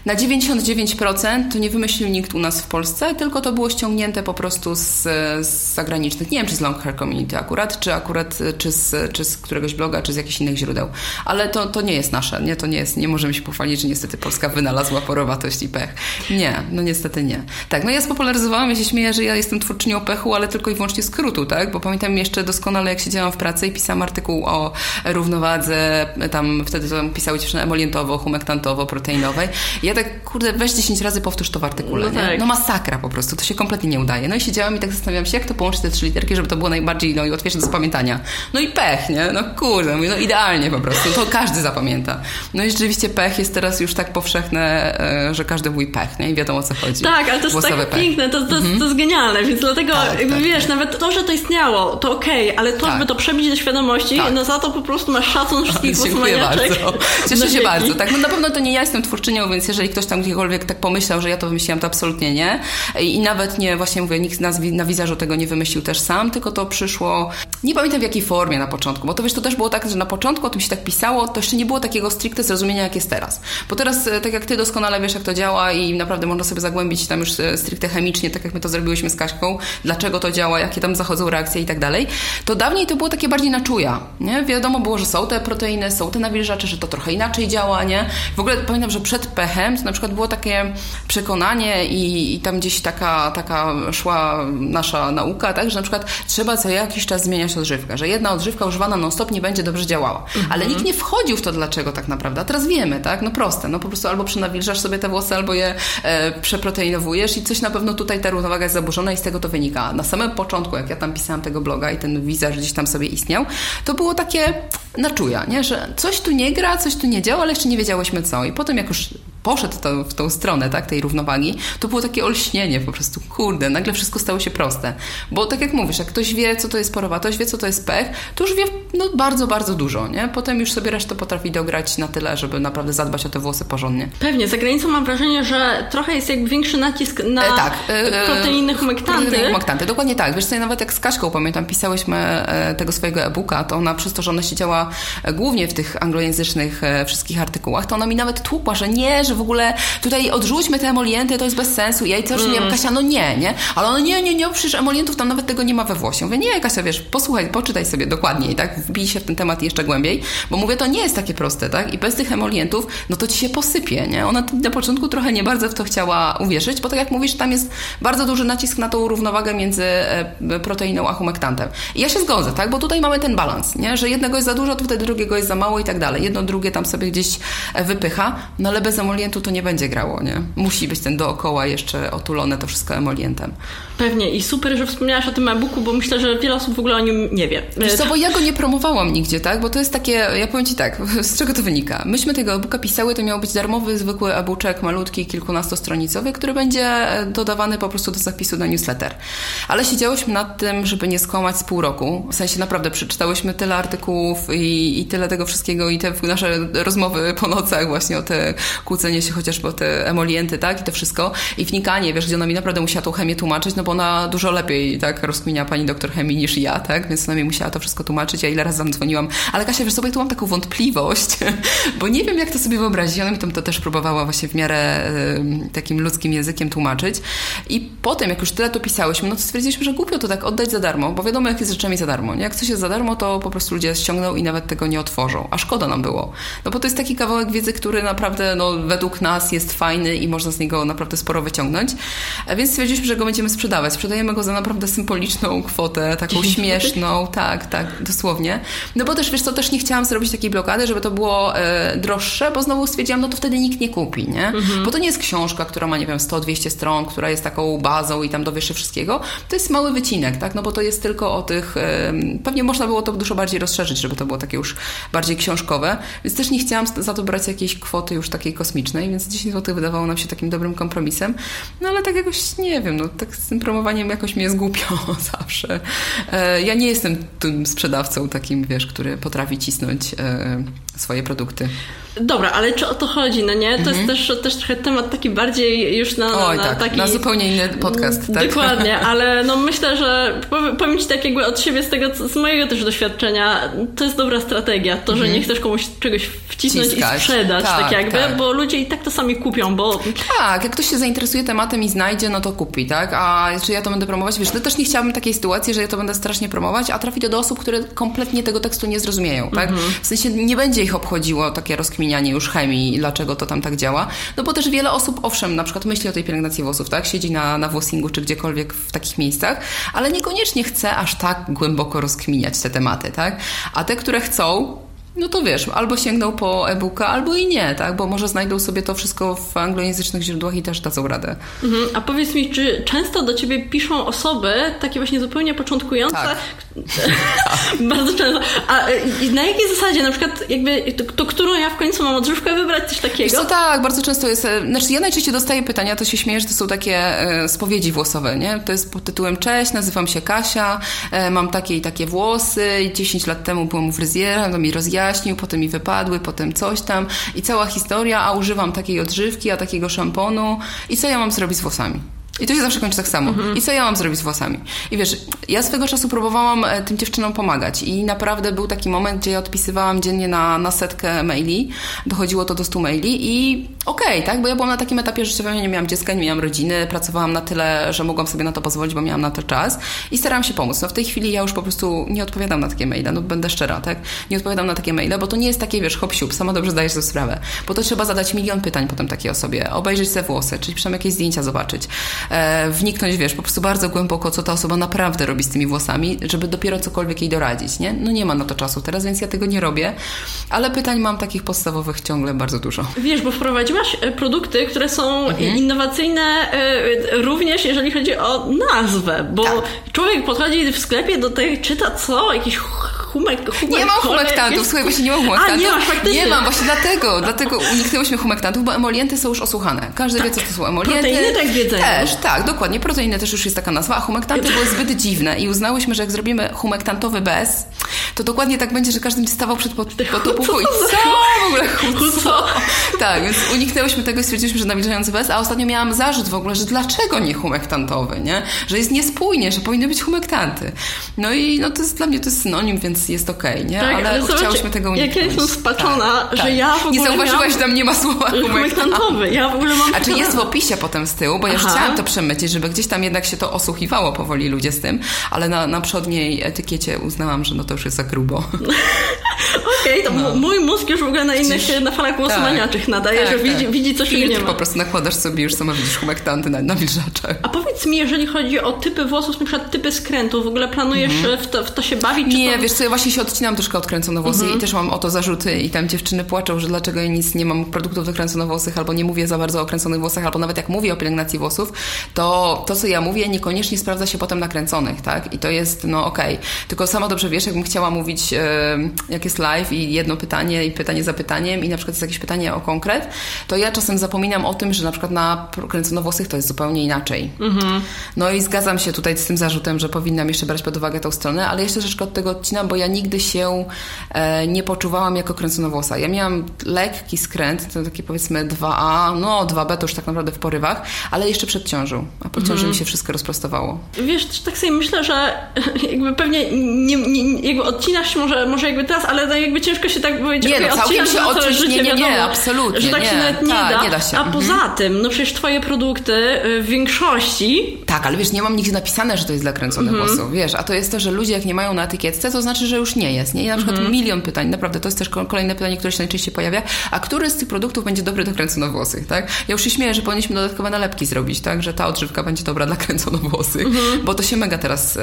na 99% to nie wymyślił nikt u nas w Polsce, tylko to było ściągnięte po prostu z, z zagranicznych. Nie wiem, czy z Long Hair Community akurat, czy akurat, czy z, czy z któregoś bloga, czy z jakichś innych źródeł. Ale to, to nie jest nasze, nie? To nie jest, nie możemy się pochwalić, że niestety Polska wynalazła porowatość i pech. Nie, no niestety nie. Tak, no ja spopularyzowałam, ja się śmieję, że ja jestem twórczynią pechu, ale tylko i wyłącznie skrótu, tak? Bo pamiętam jeszcze doskonale, jak siedziałam w pracy i pisałam artykuł o równowadze, tam wtedy to pisały dziewczyny emolientowo-humektantowo-proteinowej. Ja tak, kurde, weź 10 razy powtórz to w artykule, no, tak. no masakra po prostu, to się kompletnie nie udaje. No i siedziałam i tak zastanawiałam się, jak to połączyć te trzy literki, żeby to było najbardziej, no i łatwiejsze do zapamiętania. No i pech, nie? No kurde, no idealnie po prostu, to każdy zapamięta. No i rzeczywiście pech jest teraz już tak powszechne, e, że każdy mówi pech, nie? I wiadomo o co chodzi. Tak, ale to jest tak pech. piękne, to, to, mhm. to jest genialne, więc dlatego tak, jakby tak, wiesz, tak. nawet to, że to istniało, to okej, okay, ale to, tak. żeby to przebić do świadomości, tak. no za to po prostu masz szacun wszystkich Dziękuję bardzo. Cieszę się bardzo. Tak, no na pewno to nie ja jestem twórczynią, więc jeżeli ktoś tam gdziekolwiek tak pomyślał, że ja to wymyśliłam, to absolutnie nie. I nawet nie, właśnie mówię, nikt na wizerzu tego nie wymyślił też sam, tylko to przyszło, nie pamiętam w jakiej formie na początku, bo to wiesz, to też było tak, że na początku o tym się tak pisało, to jeszcze nie było takiego stricte zrozumienia, jak jest teraz. Bo teraz, e, tak jak ty doskonale wiesz, jak to działa i naprawdę można sobie zagłębić tam już e, stricte chemicznie, tak jak my to zrobiłyśmy z Kaśką, dlaczego to działa, jakie tam zachodzą reakcje i tak dalej, to dawniej to było takie bardziej na czuja, nie? Wiadomo było, że są te proteiny, są te nawilżacze, że to trochę inaczej działa, nie? W ogóle pamiętam, że przed pechem to na przykład było takie przekonanie i, i tam gdzieś taka, taka szła nasza nauka, tak, że na przykład trzeba co jakiś czas zmieniać odżywkę, że jedna odżywka używana non-stop nie będzie dobrze działała. Mhm. Ale nikt nie wchodził w to dlaczego tak naprawdę. A teraz wiemy, tak? No proste. No po prostu albo przynawilżasz sobie te włosy, albo je e, przeproteinowujesz i coś na pewno tutaj ta równowaga jest zaburzona i z tego to wynika. Na samym początku, jak ja tam pisałam tego bloga i ten wizerz gdzieś tam sobie istniał, to było takie na czuja, nie? Że coś tu nie gra, coś tu nie działa, ale jeszcze nie wiedziałyśmy co. I potem jak już poszedł to, w tą stronę tak, tej równowagi, to było takie olśnienie po prostu, kurde, nagle wszystko stało się proste. Bo tak jak mówisz, jak ktoś wie, co to jest porowatość, wie, co to jest pech, to już wie no, bardzo, bardzo dużo, nie? Potem już sobie resztę potrafi dograć na tyle, żeby naprawdę zadbać o te włosy porządnie. Pewnie, za granicą mam wrażenie, że trochę jest jakby większy nacisk na e, tak, e, proteiny humektanty. Proteiny humektanty, dokładnie tak. Wiesz co, nawet jak z Kaśką pamiętam, pisałyśmy e, tego swojego e-booka, to ona przez to, że ona siedziała e, głównie w tych anglojęzycznych e, wszystkich artykułach, to ona mi nawet tłukła, że nie, że że w ogóle tutaj odrzućmy te emolienty, to jest bez sensu. Ja i coś mm. nie Kasia, no nie, nie? Ale ona, nie, nie, nie, przecież emolientów tam nawet tego nie ma we włosie. Mówię, nie, Kasia, wiesz, posłuchaj, poczytaj sobie dokładniej, tak? Wbij się w ten temat jeszcze głębiej, bo mówię, to nie jest takie proste, tak? I bez tych emolientów, no to ci się posypie, nie? Ona na początku trochę nie bardzo w to chciała uwierzyć, bo tak jak mówisz, tam jest bardzo duży nacisk na tą równowagę między e, proteiną a humektantem. I ja się zgodzę, tak? Bo tutaj mamy ten balans, nie? Że jednego jest za dużo, to wtedy drugiego jest za mało i tak dalej. Jedno, drugie tam sobie gdzieś e, wypycha, no ale bez emolientów emolientu to nie będzie grało, nie? Musi być ten dookoła jeszcze otulone to wszystko emolientem. Pewnie i super, że wspomniałaś o tym e-booku, bo myślę, że wiele osób w ogóle o nim nie wie. Wiesz co, bo ja go nie promowałam nigdzie, tak? Bo to jest takie, ja powiem Ci tak, z czego to wynika? Myśmy tego e-booka pisały, to miał być darmowy, zwykły e-booczek, malutki, kilkunastostronicowy, który będzie dodawany po prostu do zapisu na newsletter. Ale siedziałyśmy nad tym, żeby nie skłamać z pół roku. W sensie naprawdę przeczytałyśmy tyle artykułów i, i tyle tego wszystkiego i te nasze rozmowy po nocach właśnie o te kłócenie się chociażby o te emolienty, tak? I to wszystko. I wnikanie, wiesz, gdzie ona mi naprawdę musiała tą chemię tłumaczyć, no bo ona dużo lepiej, tak, rozkminia pani doktor chemii niż ja, tak? Więc ona mi musiała to wszystko tłumaczyć. Ja ile razy dzwoniłam. Ale Kasia, wiesz sobie, tu mam taką wątpliwość, bo nie wiem, jak to sobie wyobrazić. Ona mi to też próbowała właśnie w miarę y, takim ludzkim językiem tłumaczyć. I potem, jak już tyle to pisałyśmy, no to stwierdziliśmy, że głupio to tak oddać za darmo, bo wiadomo, jak jest rzeczami za darmo. Nie? Jak coś jest za darmo, to po prostu ludzie ściągną i nawet tego nie otworzą. A szkoda nam było. No bo to jest taki kawałek wiedzy, który naprawdę, no, według nas jest fajny i można z niego naprawdę sporo wyciągnąć. Więc stwierdziliśmy, że go będziemy sprzedawać. Sprzedajemy go za naprawdę symboliczną kwotę, taką śmieszną, tak, tak, dosłownie. No bo też, wiesz co, też nie chciałam zrobić takiej blokady, żeby to było e, droższe, bo znowu stwierdziłam, no to wtedy nikt nie kupi, nie? Mhm. Bo to nie jest książka, która ma, nie wiem, 100-200 stron, która jest taką bazą i tam dowiesz się wszystkiego. To jest mały wycinek, tak? No bo to jest tylko o tych... E, pewnie można było to dużo bardziej rozszerzyć, żeby to było takie już bardziej książkowe, więc też nie chciałam za to brać jakiejś kwoty już takiej kosmicznej, więc 10 zł wydawało nam się takim dobrym kompromisem. No ale tak jakoś, nie wiem, no tak promowaniem jakoś mnie zgłupio zawsze. E, ja nie jestem tym sprzedawcą takim, wiesz, który potrafi cisnąć e, swoje produkty. Dobra, ale czy o to chodzi, no nie? To jest mhm. też, też trochę temat taki bardziej już na, Oj, na tak, taki... na zupełnie inny podcast, tak? Dokładnie, ale no myślę, że powiem Ci tak jakby od siebie, z tego, z mojego też doświadczenia, to jest dobra strategia, to, że mhm. nie chcesz komuś czegoś wcisnąć Ciskać. i sprzedać, tak, tak jakby, tak. bo ludzie i tak to sami kupią, bo... Tak, jak ktoś się zainteresuje tematem i znajdzie, no to kupi, tak? A czy ja to będę promować? Wiesz, no też nie chciałabym takiej sytuacji, że ja to będę strasznie promować, a trafi to do osób, które kompletnie tego tekstu nie zrozumieją, tak? Mhm. W sensie nie będzie ich obchodziło takie rozkminianie już chemii, dlaczego to tam tak działa, no bo też wiele osób, owszem, na przykład myśli o tej pielęgnacji włosów, tak? Siedzi na, na włosingu czy gdziekolwiek w takich miejscach, ale niekoniecznie chce aż tak głęboko rozkminiać te tematy, tak? A te, które chcą, no to wiesz, albo sięgną po e-booka, albo i nie, tak? Bo może znajdą sobie to wszystko w anglojęzycznych źródłach i też dadzą radę. Mhm. A powiedz mi, czy często do ciebie piszą osoby takie właśnie zupełnie początkujące? Tak. Bardzo często. A na jakiej zasadzie? Na przykład jakby to, to, którą ja w końcu mam odżywkę wybrać, coś takiego? Wiesz co, tak, bardzo często jest... E, znaczy ja najczęściej dostaję pytania, to się śmieję, że to są takie e, spowiedzi włosowe, nie? To jest pod tytułem Cześć, nazywam się Kasia, e, mam takie i takie włosy, 10 lat temu byłam u fryzjera, to mi rozjaśnił wyjaśnił, potem mi wypadły, potem coś tam i cała historia, a używam takiej odżywki, a takiego szamponu i co ja mam zrobić z włosami? I to się zawsze kończy tak samo. Mhm. I co ja mam zrobić z włosami? I wiesz, ja swego czasu próbowałam e, tym dziewczynom pomagać i naprawdę był taki moment, gdzie ja odpisywałam dziennie na, na setkę maili, dochodziło to do 100 maili i okej, okay, tak? Bo ja byłam na takim etapie życiowym, nie miałam dziecka, nie miałam rodziny, pracowałam na tyle, że mogłam sobie na to pozwolić, bo miałam na to czas i starałam się pomóc. No w tej chwili ja już po prostu nie odpowiadam na takie maile, no będę szczera, tak? Nie odpowiadam na takie maile, bo to nie jest takie, wiesz, hop siup, sama dobrze zdajesz sobie sprawę. Bo to trzeba zadać milion pytań potem takiej osobie, obejrzeć te włosy, czyli przynajmniej jakieś zdjęcia zobaczyć, wniknąć, wiesz, po prostu bardzo głęboko, co ta osoba naprawdę robi z tymi włosami, żeby dopiero cokolwiek jej doradzić, nie? No nie ma na to czasu teraz, więc ja tego nie robię, ale pytań mam takich podstawowych ciągle bardzo dużo. Wiesz, bo wprowadziłaś e, produkty, które są mhm. innowacyjne e, również jeżeli chodzi o nazwę, bo tak. człowiek podchodzi w sklepie do tej, czyta co? Jakiś humek, humek Nie mam humektantów, jest... słuchaj, właśnie nie mam humektantów. A, nie, masz, faktycznie. nie mam, właśnie dlatego, dlatego uniknęłyśmy humektantów, bo emolienty są już osłuchane. Każdy tak. wie, co to są emolienty. Proteiny tak wiedzą. Też, tak, dokładnie. Proteiny też już jest taka nazwa, a humektanty były zbyt dziwne i uznałyśmy, że jak zrobimy humektantowy bez, to dokładnie tak będzie, że każdy będzie stawał przed potopówką i co w ogóle co? Tak, więc uniknęłyśmy tego i stwierdziliśmy, że nawilżający bez, a ostatnio miałam zarzut w ogóle, że dlaczego nie humektantowy, nie? Że jest niespójnie, że powinny być humektanty. No i no to jest dla mnie to jest synonim, więc jest okej, okay, nie? Tak, ale, ale chciałyśmy tego uniknąć. Jak ja jestem spaczona, tak, że tak. ja w ogóle Nie zauważyłaś, że tam nie ma słowa humektantowy. Ja w ogóle mam... A czy jest w opisie potem z tyłu, bo ja już chciałam to przemycić, żeby gdzieś tam jednak się to osłuchiwało powoli ludzie z tym, ale na, na przodniej etykiecie uznałam, że no to już jest za grubo. Okej, okay, to no. mój mózg już w ogóle na innych, na falach głosomaniaczych tak, nadaje, tak, że tak. Widzi, widzi coś, czego nie ma. po prostu nakładasz sobie już sama widzisz humektanty na, na wilżaczach. A powiedz mi, jeżeli chodzi o typy włosów, na przykład typy skrętu, w ogóle planujesz mm -hmm. w, to, w to się bawić? Nie, to... wiesz co, ja właśnie się odcinam troszkę od kręconowłosy mm -hmm. i też mam o to zarzuty i tam dziewczyny płaczą, że dlaczego ja nic nie mam produktów do kręconowłosych, albo nie mówię za bardzo o kręconych włosach, albo nawet jak mówię o pielęgnacji włosów, to to, co ja mówię, niekoniecznie sprawdza się potem na kręconych, tak? I to jest, no okej. Okay. Tylko sama dobrze wiesz, jakbym chciała mówić, yy, jak jest live i jedno pytanie i pytanie za pytaniem i na przykład jest jakieś pytanie o konkret, to ja czasem zapominam o tym, że na przykład na kręconowłosych to jest zupełnie inaczej. Mhm. No i zgadzam się tutaj z tym zarzutem, że powinnam jeszcze brać pod uwagę tą stronę, ale jeszcze troszeczkę od tego odcinam, bo ja nigdy się e, nie poczuwałam jako kręconowłosa. Ja miałam lekki skręt, to takie powiedzmy 2A, no 2B to już tak naprawdę w porywach, ale jeszcze przed ciążą, a po ciąży mhm. mi się wszystko rozprostowało. Wiesz, tak sobie myślę, że jakby pewnie nie, nie, jakby odcinasz się może, może jakby teraz, ale no jakby ciężko się tak powiedzieć, nie, no, całkiem się odciąć, nie, nie, nie, nie, absolutnie, że tak nie, się nawet nie, ta, da. nie da się. A mhm. poza tym, no przecież twoje produkty y, w większości... Tak, ale wiesz, nie mam nigdzie napisane, że to jest dla kręconych mhm. włosów, wiesz, a to jest to, że ludzie jak nie mają na etykietce, to znaczy, że już nie jest, nie? I na przykład mhm. milion pytań, naprawdę, to jest też kolejne pytanie, które się najczęściej pojawia, a który z tych produktów będzie dobry do kręconowłosych, tak? Ja już się śmieję, że powinniśmy dodatkowe nalepki zrobić, tak? Że ta odżywka będzie dobra dla kręconowłosych, mhm. bo to się mega teraz yy,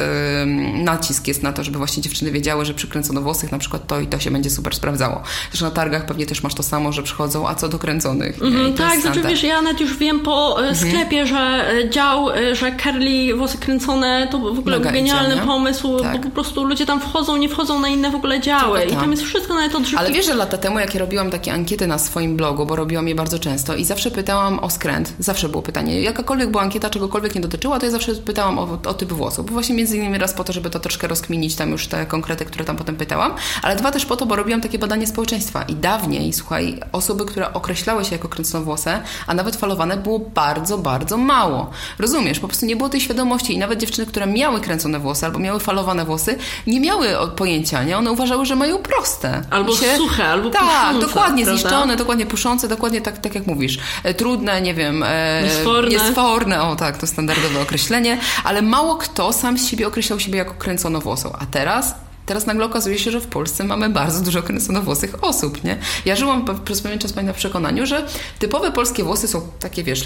nacisk jest na to, żeby właśnie dziewczyny wiedziały, że przy kręconowłosych na przykład to i to się będzie super sprawdzało. Zresztą na targach pewnie też masz to samo, że przychodzą, a co do kręconych. Mm, tak, znaczy wiesz, ja nawet już wiem po e, mhm. sklepie, że e, dział, e, że curly, włosy kręcone, to w ogóle Mega genialny idzie, pomysł, tak. bo po prostu ludzie tam wchodzą, nie wchodzą na inne w ogóle działy i tam jest wszystko nawet odżywki. Ale wiesz, że lata temu, jak ja robiłam takie ankiety na swoim blogu, bo robiłam je bardzo często i zawsze pytałam o skręt, zawsze było pytanie, jakakolwiek była ankieta, czegokolwiek nie dotyczyła, to ja zawsze pytałam o, o typ włosów, bo właśnie między innymi raz po to, żeby to troszkę rozkminić tam już te konkrety, które tam potem pytałam, ale dwa też po to, bo robiłam takie badanie społeczeństwa i dawniej, słuchaj, osoby, które określały się jako kręconowłose, a nawet falowane było bardzo, bardzo mało. Rozumiesz? Po prostu nie było tej świadomości i nawet dziewczyny, które miały kręcone włosy albo miały falowane włosy, nie miały pojęcia, nie? One uważały, że mają proste. Albo się... suche, albo tak, puszące. Tak, dokładnie, prawda? zniszczone, dokładnie puszące, dokładnie tak, tak jak mówisz. E, trudne, nie wiem... E, niesforne. Niesforne, o tak, to standardowe określenie, ale mało kto sam z siebie określał siebie jako kręconowłosą. A teraz Teraz nagle okazuje się, że w Polsce mamy bardzo dużo kręconowłosych osób, nie? Ja żyłam przez pewien czas na przekonaniu, że typowe polskie włosy są takie, wiesz,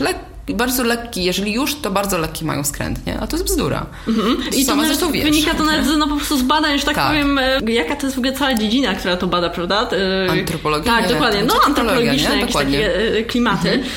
bardzo lekkie, jeżeli już, to bardzo lekkie mają skręt, nie? A to jest bzdura. Mhm. I to nawet wiesz, wynika to nawet no, po prostu z badań, że tak, tak, powiem, e, jaka to jest w ogóle cała dziedzina, która to bada, prawda? E, Antropologia. Tak, dokładnie. No, antropologiczne jakieś takie e, klimaty. Mhm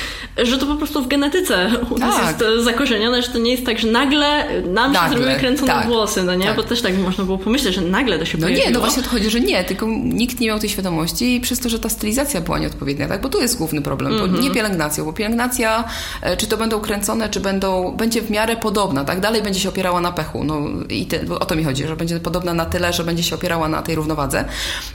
że to po prostu w genetyce u nas tak. jest zakorzenione, że to nie jest tak, że nagle nam nagle, się zrobiły kręcone tak, włosy, no nie? Tak. Bo też tak można było pomyśleć, że nagle to się no pojawiło. No nie, no właśnie to chodzi, że nie, tylko nikt nie miał tej świadomości i przez to, że ta stylizacja była nieodpowiednia, tak? Bo tu jest główny problem, mm -hmm. nie pielęgnacją, bo pielęgnacja, e, czy to będą kręcone, czy będą, będzie w miarę podobna, tak? Dalej będzie się opierała na pechu, no i te, o to mi chodzi, że będzie podobna na tyle, że będzie się opierała na tej równowadze,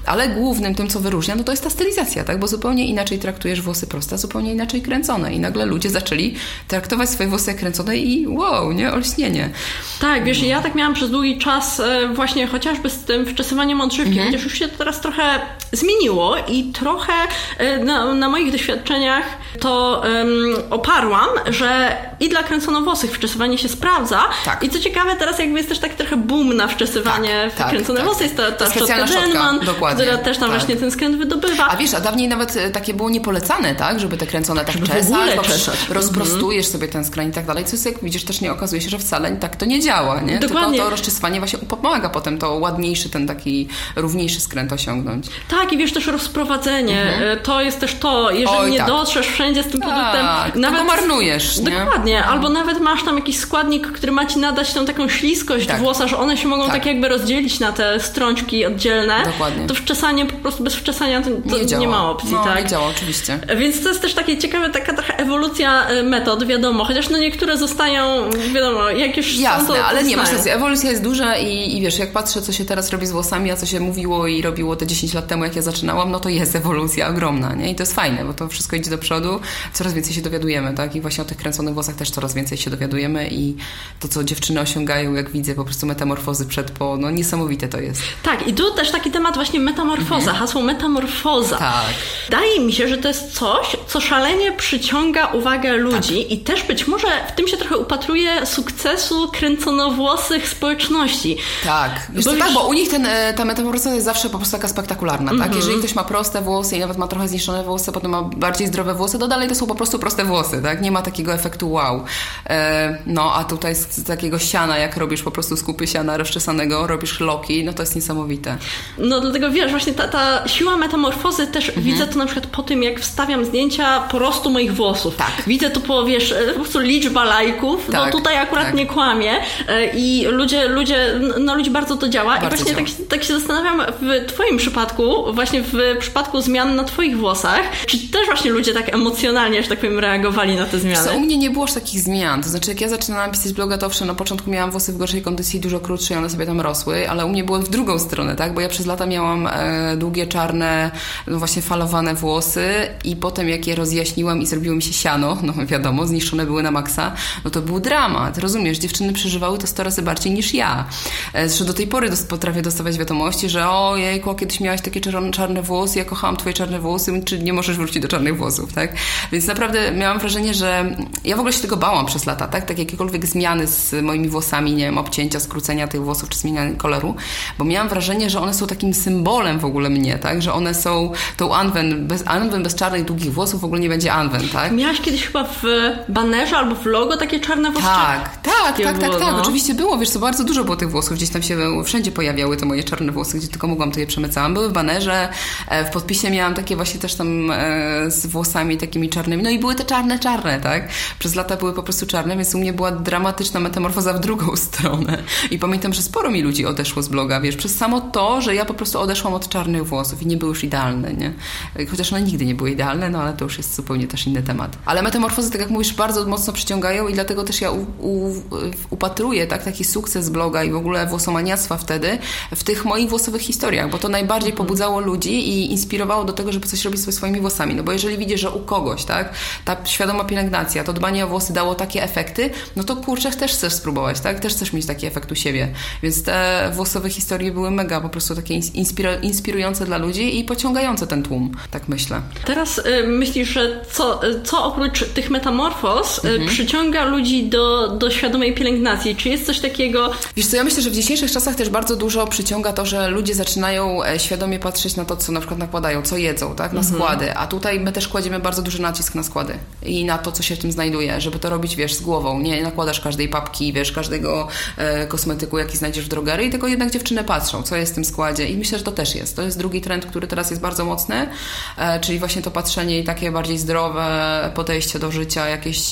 ale głównym tym, co wyróżnia, no to jest ta stylizacja, tak? Bo zupełnie inaczej traktujesz włosy proste, zupełnie inaczej kręcone i nagle ludzie zaczęli traktować swoje włosy jak kręcone i wow, nie? Olśnienie. Tak, wiesz, ja tak miałam przez długi czas e, właśnie chociażby z tym wczesywaniem odżywki, mhm. chociaż już się to teraz trochę zmieniło i trochę e, na, na moich doświadczeniach to um, oparłam, że i dla kręconowłosych wczesywanie się sprawdza tak. i co ciekawe, teraz jakby jest też tak trochę boom na wczesywanie tak, w tak, kręcone tak, włosy. Jest ta, ta, ta szczotka Denman, która też tam tak. właśnie ten skręt wydobywa. A wiesz, a dawniej nawet e, takie było niepolecane, tak? Żeby te kręcone tak żeby czesać, czesać rozprostujesz sobie ten skroń i tak dalej, co jest, jak widzisz, też nie okazuje się, że wcale tak to nie działa, nie? Dokładnie. Tylko to rozczeswanie właśnie pomaga potem to ładniejszy, ten taki równiejszy skręt osiągnąć. Tak, i wiesz, też rozprowadzenie, mhm. E, to jest też to, jeżeli Oj, nie tak. dotrzesz wszędzie z tym produktem, tak, nawet... to marnujesz, nie? Dokładnie, mhm. albo nawet masz tam jakiś składnik, który ma ci nadać tą taką śliskość tak. włosa, że one się mogą tak. tak jakby rozdzielić na te strączki oddzielne. Dokładnie. To wczesanie po prostu bez wczesania to, to nie, nie, ma opcji, no, tak? nie działa, oczywiście. Więc to jest też takie ciekawe, taka trochę ewolucja Y, metod, wiadomo, chociaż no niektóre zostają, wiadomo, jak już Jasne, są, to ale nie, masz rację, ewolucja jest duża i, i wiesz, jak patrzę, co się teraz robi z włosami, a co się mówiło i robiło te 10 lat temu, jak ja zaczynałam, no to jest ewolucja ogromna, nie? I to jest fajne, bo to wszystko idzie do przodu, coraz więcej się dowiadujemy, tak? I właśnie o tych kręconych włosach też coraz więcej się dowiadujemy i to, co dziewczyny osiągają, jak widzę, po prostu metamorfozy przed, po, no niesamowite to jest. Tak, i tu też taki temat właśnie metamorfoza, mhm. hasło metamorfoza. Tak. Wydaje mi się, że to jest coś, co szalenie przyciąga uwagę ludzi tak. i też być może w tym się trochę upatruje sukcesu kręconowłosych społeczności. Tak, bo, co, tak, bo u nich ten, e, ta metamorfoza jest zawsze po prostu taka spektakularna, mm -hmm. tak? Mhm. Jeżeli ktoś ma proste włosy i nawet ma trochę zniszczone włosy, potem ma bardziej zdrowe włosy, to dalej to są po prostu proste włosy, tak? Nie ma takiego efektu wow. E, no, a tutaj z, takiego siana, jak robisz po prostu skupy siana rozczesanego, robisz loki, no to jest niesamowite. No dlatego wiesz, właśnie ta, ta siła metamorfozy też mm -hmm. widzę to na przykład po tym, jak wstawiam zdjęcia porostu moich włosów. Tak. Widzę to po, wiesz, po prostu liczba lajków, no tak, no tutaj akurat tak. nie kłamie e, i ludzie, ludzie, no ludzi bardzo to działa bardzo i właśnie działa. Tak, tak się zastanawiam w twoim przypadku, właśnie w przypadku zmian na twoich włosach, czy też właśnie ludzie tak emocjonalnie, że tak powiem, reagowali na te zmiany? Co, u mnie nie było aż takich zmian, to znaczy jak ja zaczynałam pisać bloga, to owszem, na początku miałam włosy w gorszej kondycji, dużo krótsze i one sobie tam rosły, ale u mnie było w drugą stronę, tak, bo ja przez lata miałam e, długie, czarne, no właśnie falowane włosy i potem jak je rozjaśniłam i zrobiło mi się siano, no wiadomo, zniszczone były na maksa, no to był dramat. Rozumiesz, dziewczyny przeżywały to 100 razy bardziej niż ja. E, zresztą do tej pory potrafię dostawać wiadomości, że o jejku, a kiedyś miałaś takie czarne włosy, ja kochałam twoje czarne włosy, czy nie możesz wrócić do czarnych włosów, tak? Więc naprawdę miałam wrażenie, że ja w ogóle się tego bałam przez lata, tak? Tak jakiekolwiek zmiany z moimi włosami, nie wiem, obcięcia, skrócenia tych włosów, czy zmienia koloru, bo miałam wrażenie, że one są takim symbolem w ogóle mnie, tak? Że one są tą Anwen, bez, Anwen bez czarnych, długich włosów w ogóle nie będzie Anwen, tak? Miałaś kiedyś chyba w banerze albo w logo takie czarne włosy? Tak, tak, tak, tak, tak. No. Oczywiście było, wiesz co, bardzo dużo było tych włosów. Gdzieś tam się wszędzie pojawiały te moje czarne włosy, gdzie tylko mogłam, to je przemycałam. Były w banerze, e, w podpisie miałam takie właśnie też tam e, z włosami takimi czarnymi. No i były te czarne, czarne, tak? Przez lata były po prostu czarne, więc u mnie była dramatyczna metamorfoza w drugą stronę. I pamiętam, że sporo mi ludzi odeszło z bloga, wiesz, przez samo to, że ja po prostu odeszłam od czarnych włosów i nie były już idealne, nie? Chociaż one nigdy nie były idealne, no ale to już jest zupełnie też inny temat temat. Ale metamorfozy, tak jak mówisz, bardzo mocno przyciągają i dlatego też ja u, u, upatruję tak, taki sukces bloga i w ogóle włosomaniactwa wtedy w tych moich włosowych historiach, bo to najbardziej pobudzało ludzi i inspirowało do tego, żeby coś robić ze swoimi włosami. No bo jeżeli widzisz, że u kogoś, tak, ta świadoma pielęgnacja, to dbanie o włosy dało takie efekty, no to kurczę, też chcesz spróbować, tak? Też chcesz mieć taki efekt u siebie. Więc te włosowe historie były mega po prostu takie inspirujące dla ludzi i pociągające ten tłum, tak myślę. Teraz y, myślisz, że co, y, co oprócz tych metamorfoz y, mhm. przyciąga ludzi do, do świadomej pielęgnacji? Czy jest coś takiego... Wiesz co, ja myślę, że w dzisiejszych czasach też bardzo dużo przyciąga to, że ludzie zaczynają e, świadomie patrzeć na to, co na przykład nakładają, co jedzą, tak? Na mhm. składy. A tutaj my też kładziemy bardzo duży nacisk na składy i na to, co się w tym znajduje, żeby to robić, wiesz, z głową. Nie nakładasz każdej papki, wiesz, każdego e, kosmetyku, jaki znajdziesz w drogerii, tylko jednak dziewczyny patrzą, co jest w tym składzie i myślę, że to też jest. To jest drugi trend, który teraz jest bardzo mocny, e, czyli właśnie to patrzenie i takie bardziej zdrowe podejście do życia, jakieś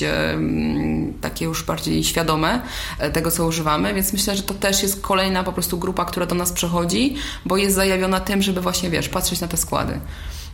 takie już bardziej świadome e, tego, co używamy, więc myślę, że to też jest kolejna po prostu grupa, która do nas przechodzi, bo jest zajawiona tym, żeby właśnie, wiesz, patrzeć na te składy.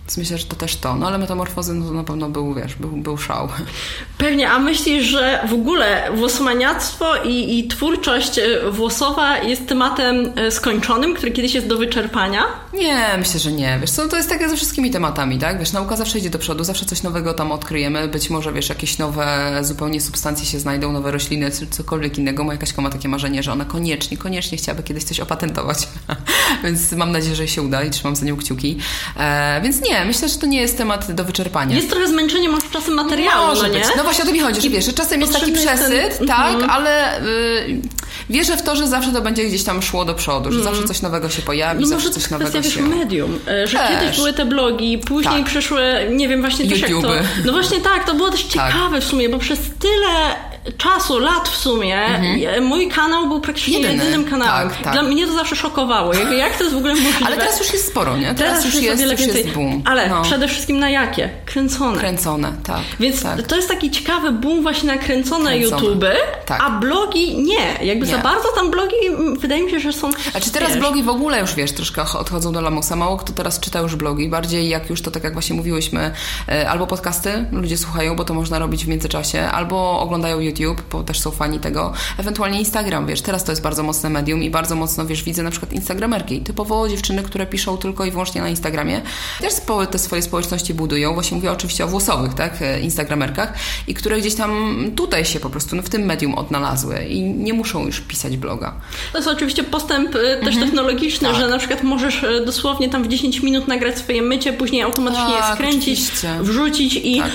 Więc myślę, że to też to. No ale metamorfozy no to na pewno był, wiesz, był, był szał. Pewnie, a myślisz, że w ogóle włosomaniactwo i, i twórczość e, włosowa jest tematem e, skończonym, który kiedyś jest do wyczerpania? Nie, myślę, że nie. Wiesz co, to jest tak jak ze wszystkimi tematami, tak? Wiesz, nauka zawsze idzie do przodu, zawsze coś nowego tam odkryjemy. Być może, wiesz, jakieś nowe zupełnie substancje się znajdą, nowe rośliny, cokolwiek innego. Moja Kaśka ma takie marzenie, że ona koniecznie, koniecznie chciałaby kiedyś coś opatentować. Więc mam nadzieję, że się uda i trzymam za nią kciuki. E, więc nie, myślę, że to nie jest temat do wyczerpania. Jest trochę zmęczenie masz czasem materiału, Może no nie? No właśnie o to mi chodzi, że wiesz, że czasem jest taki przesyt, ten... tak, mhm. ale y, wierzę w to, że zawsze to będzie gdzieś tam szło do przodu, że mm. zawsze coś nowego się pojawi, no zawsze coś nowego się... medium, e, że też. kiedyś były te blogi, później tak. przyszły, nie wiem, właśnie też YouTube. jak to... No właśnie tak, to było też ciekawe tak. w sumie, bo przez tyle czasu, lat w sumie, mhm. mój kanał był praktycznie Jedyny. jedynym kanałem. Tak, tak. Dla mnie to zawsze szokowało. Jak, jak to jest w ogóle możliwe? Ale teraz już jest sporo, nie? Teraz, teraz już jest, wiele więcej. jest boom. Ale no. przede wszystkim na jakie? Kręcone. Kręcone, tak. Więc tak. to jest taki ciekawy boom właśnie na kręcone, kręcone. YouTube, tak. a blogi nie. Jakby nie. za bardzo tam blogi, wydaje mi się, że są... A czy teraz wiesz, blogi w ogóle już, wiesz, troszkę odchodzą do lamusa. Mało kto teraz czyta już blogi. Bardziej jak już to, tak jak właśnie mówiłyśmy, e, albo podcasty ludzie słuchają, bo to można robić w międzyczasie, albo oglądają YouTube, bo też są fani tego. Ewentualnie Instagram, wiesz, teraz to jest bardzo mocne medium i bardzo mocno, wiesz, widzę na przykład Instagramerki, typowo dziewczyny, które piszą tylko i wyłącznie na Instagramie, też te swoje społeczności budują, właśnie mówię oczywiście o włosowych, tak, e, Instagramerkach i które gdzieś tam tutaj się po prostu no, w tym medium odnalazły i nie muszą już pisać bloga. To jest oczywiście postęp e, też mhm. technologiczny, tak. że na przykład możesz e, dosłownie tam w 10 minut nagrać swoje mycie, później automatycznie tak, je skręcić, oczywiście. wrzucić i tak.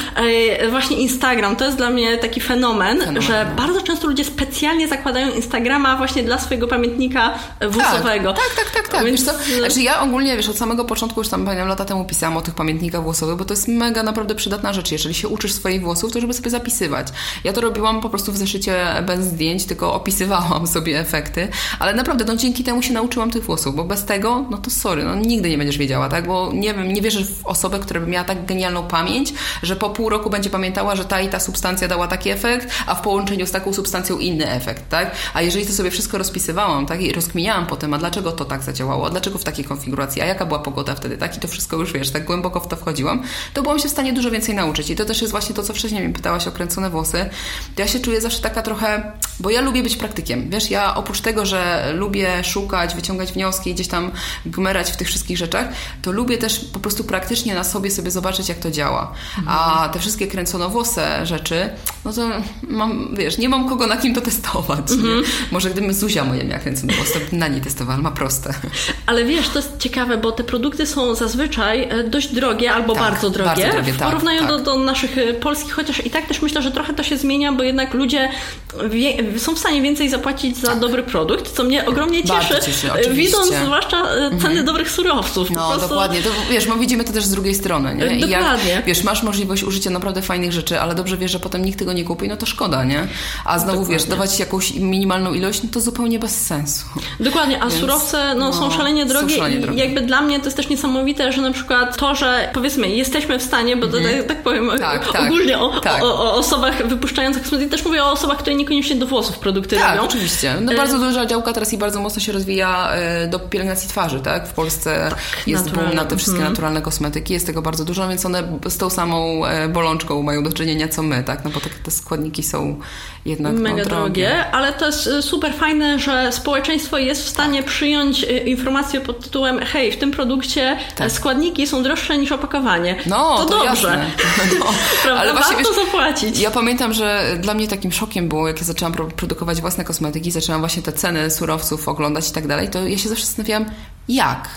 właśnie Instagram to jest dla mnie taki fenomen że no. bardzo często ludzie specjalnie zakładają Instagrama właśnie dla swojego pamiętnika włosowego. Tak, tak, tak, tak. tak. Wiesz co? Znaczy ja ogólnie, wiesz, od samego początku już tam pamiętam lata temu pisałam o tych pamiętnikach włosowych, bo to jest mega naprawdę przydatna rzecz. Jeżeli się uczysz swoich włosów, to żeby sobie zapisywać. Ja to robiłam po prostu w zeszycie bez zdjęć, tylko opisywałam sobie efekty, ale naprawdę no dzięki temu się nauczyłam tych włosów, bo bez tego, no to sorry, no nigdy nie będziesz wiedziała, tak? Bo nie wiem, nie wierzysz w osobę, która by miała tak genialną pamięć, że po pół roku będzie pamiętała, że ta i ta substancja dała taki efekt, a w połączeniu z taką substancją inny efekt, tak? A jeżeli to sobie wszystko rozpisywałam, tak? I rozkminiałam potem, a dlaczego to tak zadziałało, a dlaczego w takiej konfiguracji, a jaka była pogoda wtedy, tak? I to wszystko już, wiesz, tak głęboko w to wchodziłam, to byłam się w stanie dużo więcej nauczyć. I to też jest właśnie to, co wcześniej mi pytałaś o kręcone włosy. Ja się czuję zawsze taka trochę, bo ja lubię być praktykiem. Wiesz, ja oprócz tego, że lubię szukać, wyciągać wnioski gdzieś tam gmerać w tych wszystkich rzeczach, to lubię też po prostu praktycznie na sobie sobie zobaczyć, jak to działa. A te wszystkie kręconowłose rzeczy, no to mam, wiesz, nie mam kogo na kim to testować. Mm -hmm. Może gdybym Zuzia moja miała kręcone włosy, to na niej testowała, ma proste. Ale wiesz, to jest ciekawe, bo te produkty są zazwyczaj e, dość drogie albo tak, bardzo drogie, bardzo drogie w tak, porównaniu tak, do, do, naszych e, polskich, chociaż i tak też myślę, że trochę to się zmienia, bo jednak ludzie wie, są w stanie więcej zapłacić za tak. dobry produkt, co mnie ogromnie cieszy, cieszy e, widząc zwłaszcza ceny mhm. dobrych surowców. No prostu... dokładnie, to, wiesz, my widzimy to też z drugiej strony. Nie? I dokładnie. Jak, wiesz, masz możliwość użycia naprawdę fajnych rzeczy, ale dobrze wiesz, że potem nikt tego nie kupi, no to szkoda szkoda, nie? A znowu, Dokładnie. wiesz, dawać jakąś minimalną ilość, no to zupełnie bez sensu. Dokładnie, a Więc, surowce no, no, są szalenie drogie są szalenie i drogie. jakby dla mnie to jest też niesamowite, że na przykład to, że powiedzmy, jesteśmy w stanie, bo to mhm. tak, tak powiem tak, tak, ogólnie o, tak. O, o, osobach wypuszczających kosmetyki, też mówię o osobach, które niekoniecznie do włosów produkty tak, robią. oczywiście. No, bardzo duża działka teraz i bardzo mocno się rozwija e, do pielęgnacji twarzy, tak? W Polsce tak, jest boom na te wszystkie mhm. naturalne kosmetyki, jest tego bardzo dużo, więc one z tą samą e, bolączką mają do czynienia co my, tak? No bo te składniki są jednak mega no, drogie. drogie. Ale to jest e, super fajne, że społeczeństwo jest w stanie tak. przyjąć informację pod tytułem hej, w tym produkcie tak. składniki są droższe niż opakowanie. No, to, to dobrze. No, ale właśnie, warto wiesz, zapłacić. Ja pamiętam, że dla mnie takim szokiem było, jak ja zaczęłam produkować własne kosmetyki, zaczęłam właśnie te ceny surowców oglądać i tak dalej, to ja się zawsze zastanawiałam, jak?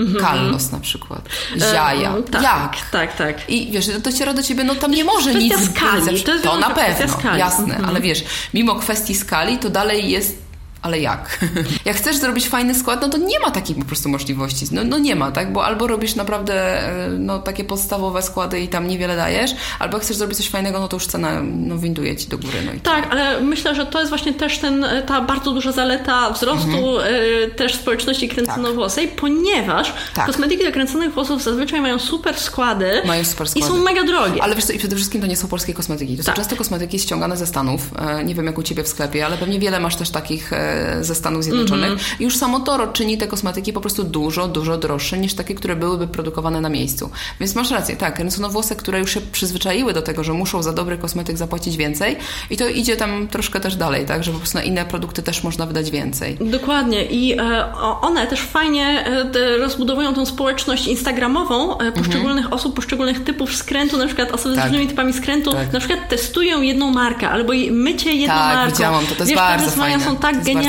Mhm. Kallos na przykład. Ziaja. E, tak, Jak? Tak, tak. I wiesz, dociera do ciebie, no tam nie może nic... Skali. To, to na pewno, jasne. Mhm. Ale wiesz, mimo kwestii skali, to dalej jest ale jak? jak chcesz zrobić fajny skład, no to nie ma takiej po prostu możliwości. No, no nie ma, tak? Bo albo robisz naprawdę e, no, takie podstawowe składy i tam niewiele dajesz, albo jak chcesz zrobić coś fajnego, no to już cena no, winduje ci do góry. No i tak, ale myślę, że to jest właśnie też ten, ta bardzo duża zaleta wzrostu mhm. y, też społeczności kręconowłosej, tak. ponieważ tak. kosmetyki do kręconych włosów zazwyczaj mają super składy. Mają super składy. I są mega drogie. Ale wiesz co, i przede wszystkim to nie są polskie kosmetyki. To tak. są często kosmetyki ściągane ze Stanów. E, nie wiem jak u Ciebie w sklepie, ale pewnie wiele masz też takich ze Stanów Zjednoczonych. Mm -hmm. Już samo to czyni te kosmetyki po prostu dużo, dużo droższe niż takie, które byłyby produkowane na miejscu. Więc masz rację, tak, ręczonowłosy, które już się przyzwyczaiły do tego, że muszą za dobry kosmetyk zapłacić więcej i to idzie tam troszkę też dalej, tak, że po prostu na inne produkty też można wydać więcej. Dokładnie i e, one też fajnie e, rozbudowują tą społeczność instagramową e, poszczególnych mm -hmm. osób, poszczególnych typów skrętu, na przykład osoby tak. z różnymi typami skrętu, tak. na przykład testują jedną markę albo mycie jedną tak, marką. widziałam, to, to jest Wiesz, bardzo fajne. są tak genialne.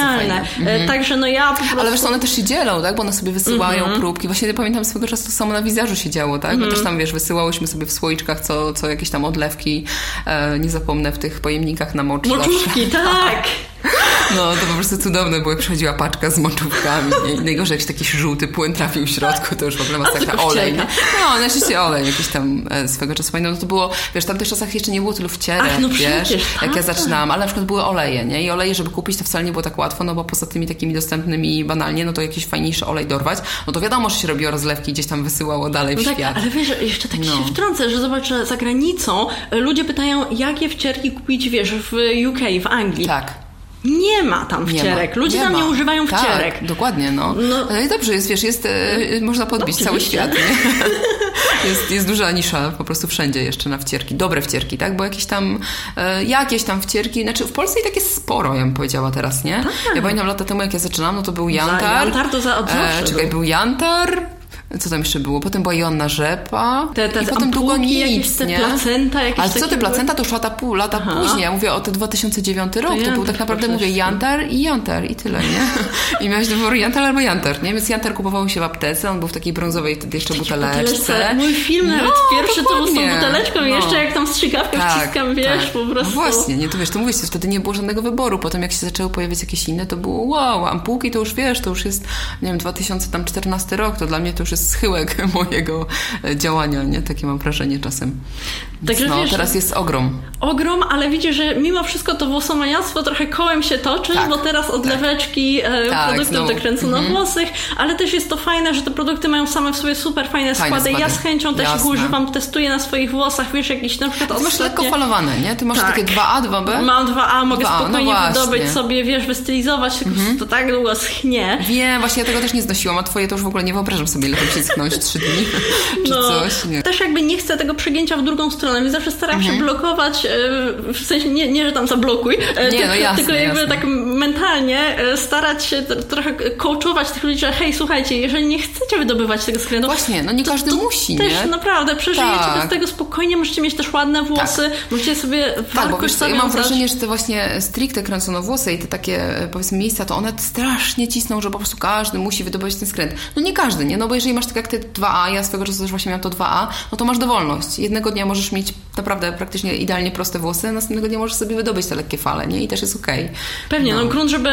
Mhm. Także no ja po prostu... Ale wiesz, one też się dzielą, tak? Bo one sobie wysyłają mhm. próbki. Właśnie pamiętam swego czasu to samo na wizerzu się działo, tak? Bo mhm. też tam, wiesz, wysyłałyśmy sobie w słoiczkach co, co jakieś tam odlewki. E, nie zapomnę w tych pojemnikach na mocz. Moczówki, tak! No, to po prostu cudowne było, jak przychodziła paczka z moczówkami. I najgorzej, jak taki żółty płyn trafił w środku, to już w ogóle masakra. Olej. No, najczęściej olej jakiś tam e, swego czasu. No to było, wiesz, w tamtych czasach jeszcze nie było tylu wcierek, Ach, no wiesz, przecież, tak. jak ja tak. zaczynałam, ale na przykład były oleje, nie? I oleje, żeby kupić, to wcale nie było tak łatwo, no bo poza tymi takimi dostępnymi banalnie, no to jakiś fajniejszy olej dorwać, no to wiadomo, że się robiło rozlewki, gdzieś tam wysyłało dalej w no tak, świat. Ale wiesz, jeszcze tak no. się wtrącę, że zobacz, że za granicą ludzie pytają, jakie wcierki kupić, wiesz, w UK, w Anglii. Tak. Nie ma tam wcierek. Ludzie nie tam ma. nie używają tak, wcierek. dokładnie, no. no. No i dobrze, jest, wiesz, jest, e, można podbić no, cały świat, nie? jest, jest duża nisza po prostu wszędzie jeszcze na wcierki. Dobre wcierki, tak? Bo jakieś tam, e, jakieś tam wcierki, znaczy w Polsce i tak jest sporo, ja bym powiedziała teraz, nie? Tak. Ja pamiętam lata temu, jak ja zaczynałam, no to był Jantar. Za, jantar to za od e, Czekaj, był Jantar, co tam jeszcze było? Potem była Joanna Rzepa. Te, te i potem długo nic, te nie? placenta jakieś Ale co te placenta? To już lata, pół, lata później. Ja mówię o te 2009 rok. To, to był tak naprawdę, mówię, Jantar i Jantar i tyle, nie? I miałeś do wyboru Jantar albo Jantar, nie? Więc Jantar kupował się w aptece. On był w takiej brązowej wtedy jeszcze buteleczce. Mój film no, nawet pierwszy to był z tą buteleczką no. jeszcze jak tam strzykawkę tak, wciskam, wiesz, tak. po no prostu. No właśnie, nie? To wiesz, to mówisz, wtedy nie było żadnego wyboru. Potem jak się zaczęły pojawiać jakieś inne, to było wow, ampułki to już wiesz, to już jest, nie wiem, 2014 rok. To dla mnie to już jest schyłek mojego działania, nie? Takie mam wrażenie czasem. Także no, wiesz, teraz jest ogrom. Ogrom, ale widzisz, że mimo wszystko to włosomaniactwo trochę kołem się toczy, tak, bo teraz tak. odleweczki tak. produktów znowu. dokręconowłosych, mm -hmm. ale też jest to fajne, że te produkty mają same w sobie super fajne, fajne składy. składy. Ja z chęcią też Jasne. ich używam, testuję na swoich włosach, wiesz, jakiś na przykład masz lekko falowane, nie? Ty masz tak. takie 2A, 2B? Mam 2A, mogę 2A, no spokojnie no wydobyć sobie, wiesz, wystylizować, tylko mm -hmm. to tak długo schnie. Wiem, właśnie ja tego też nie znosiłam, a twoje to już w ogóle nie wyobrażam sobie, ile to schnąć, 3 dni. czy no, coś. Nie. Też jakby nie chcę tego przegięcia w drugą stronę, więc zawsze staram mhm. się blokować, e, w sensie nie, nie że tam zablokuj, e, nie, tylko, no jasne, tylko jakby jasne. tak mentalnie e, starać się trochę coachować tych ludzi, że hej, słuchajcie, jeżeli nie chcecie wydobywać tego skrętu, Właśnie, no nie każdy to, to musi, też nie? naprawdę przeżyjecie tak. bez tego spokojnie, możecie mieć też ładne włosy, tak. możecie sobie Tak, bo wiesz, ja mam wrażenie, że te właśnie stricte kręconowłosy i te takie powiedzmy miejsca, to one strasznie cisną, że po prostu każdy musi wydobyć ten skręt. No nie każdy, nie? No bo jeżeli masz tak jak te 2A, ja swego czasu też właśnie miałam to 2A, no to masz dowolność. Jednego dnia możesz mieć naprawdę praktycznie idealnie proste włosy, następnego dnia możesz sobie wydobyć te lekkie fale, nie? I też jest okej. Okay. Pewnie, no, no grunt, żeby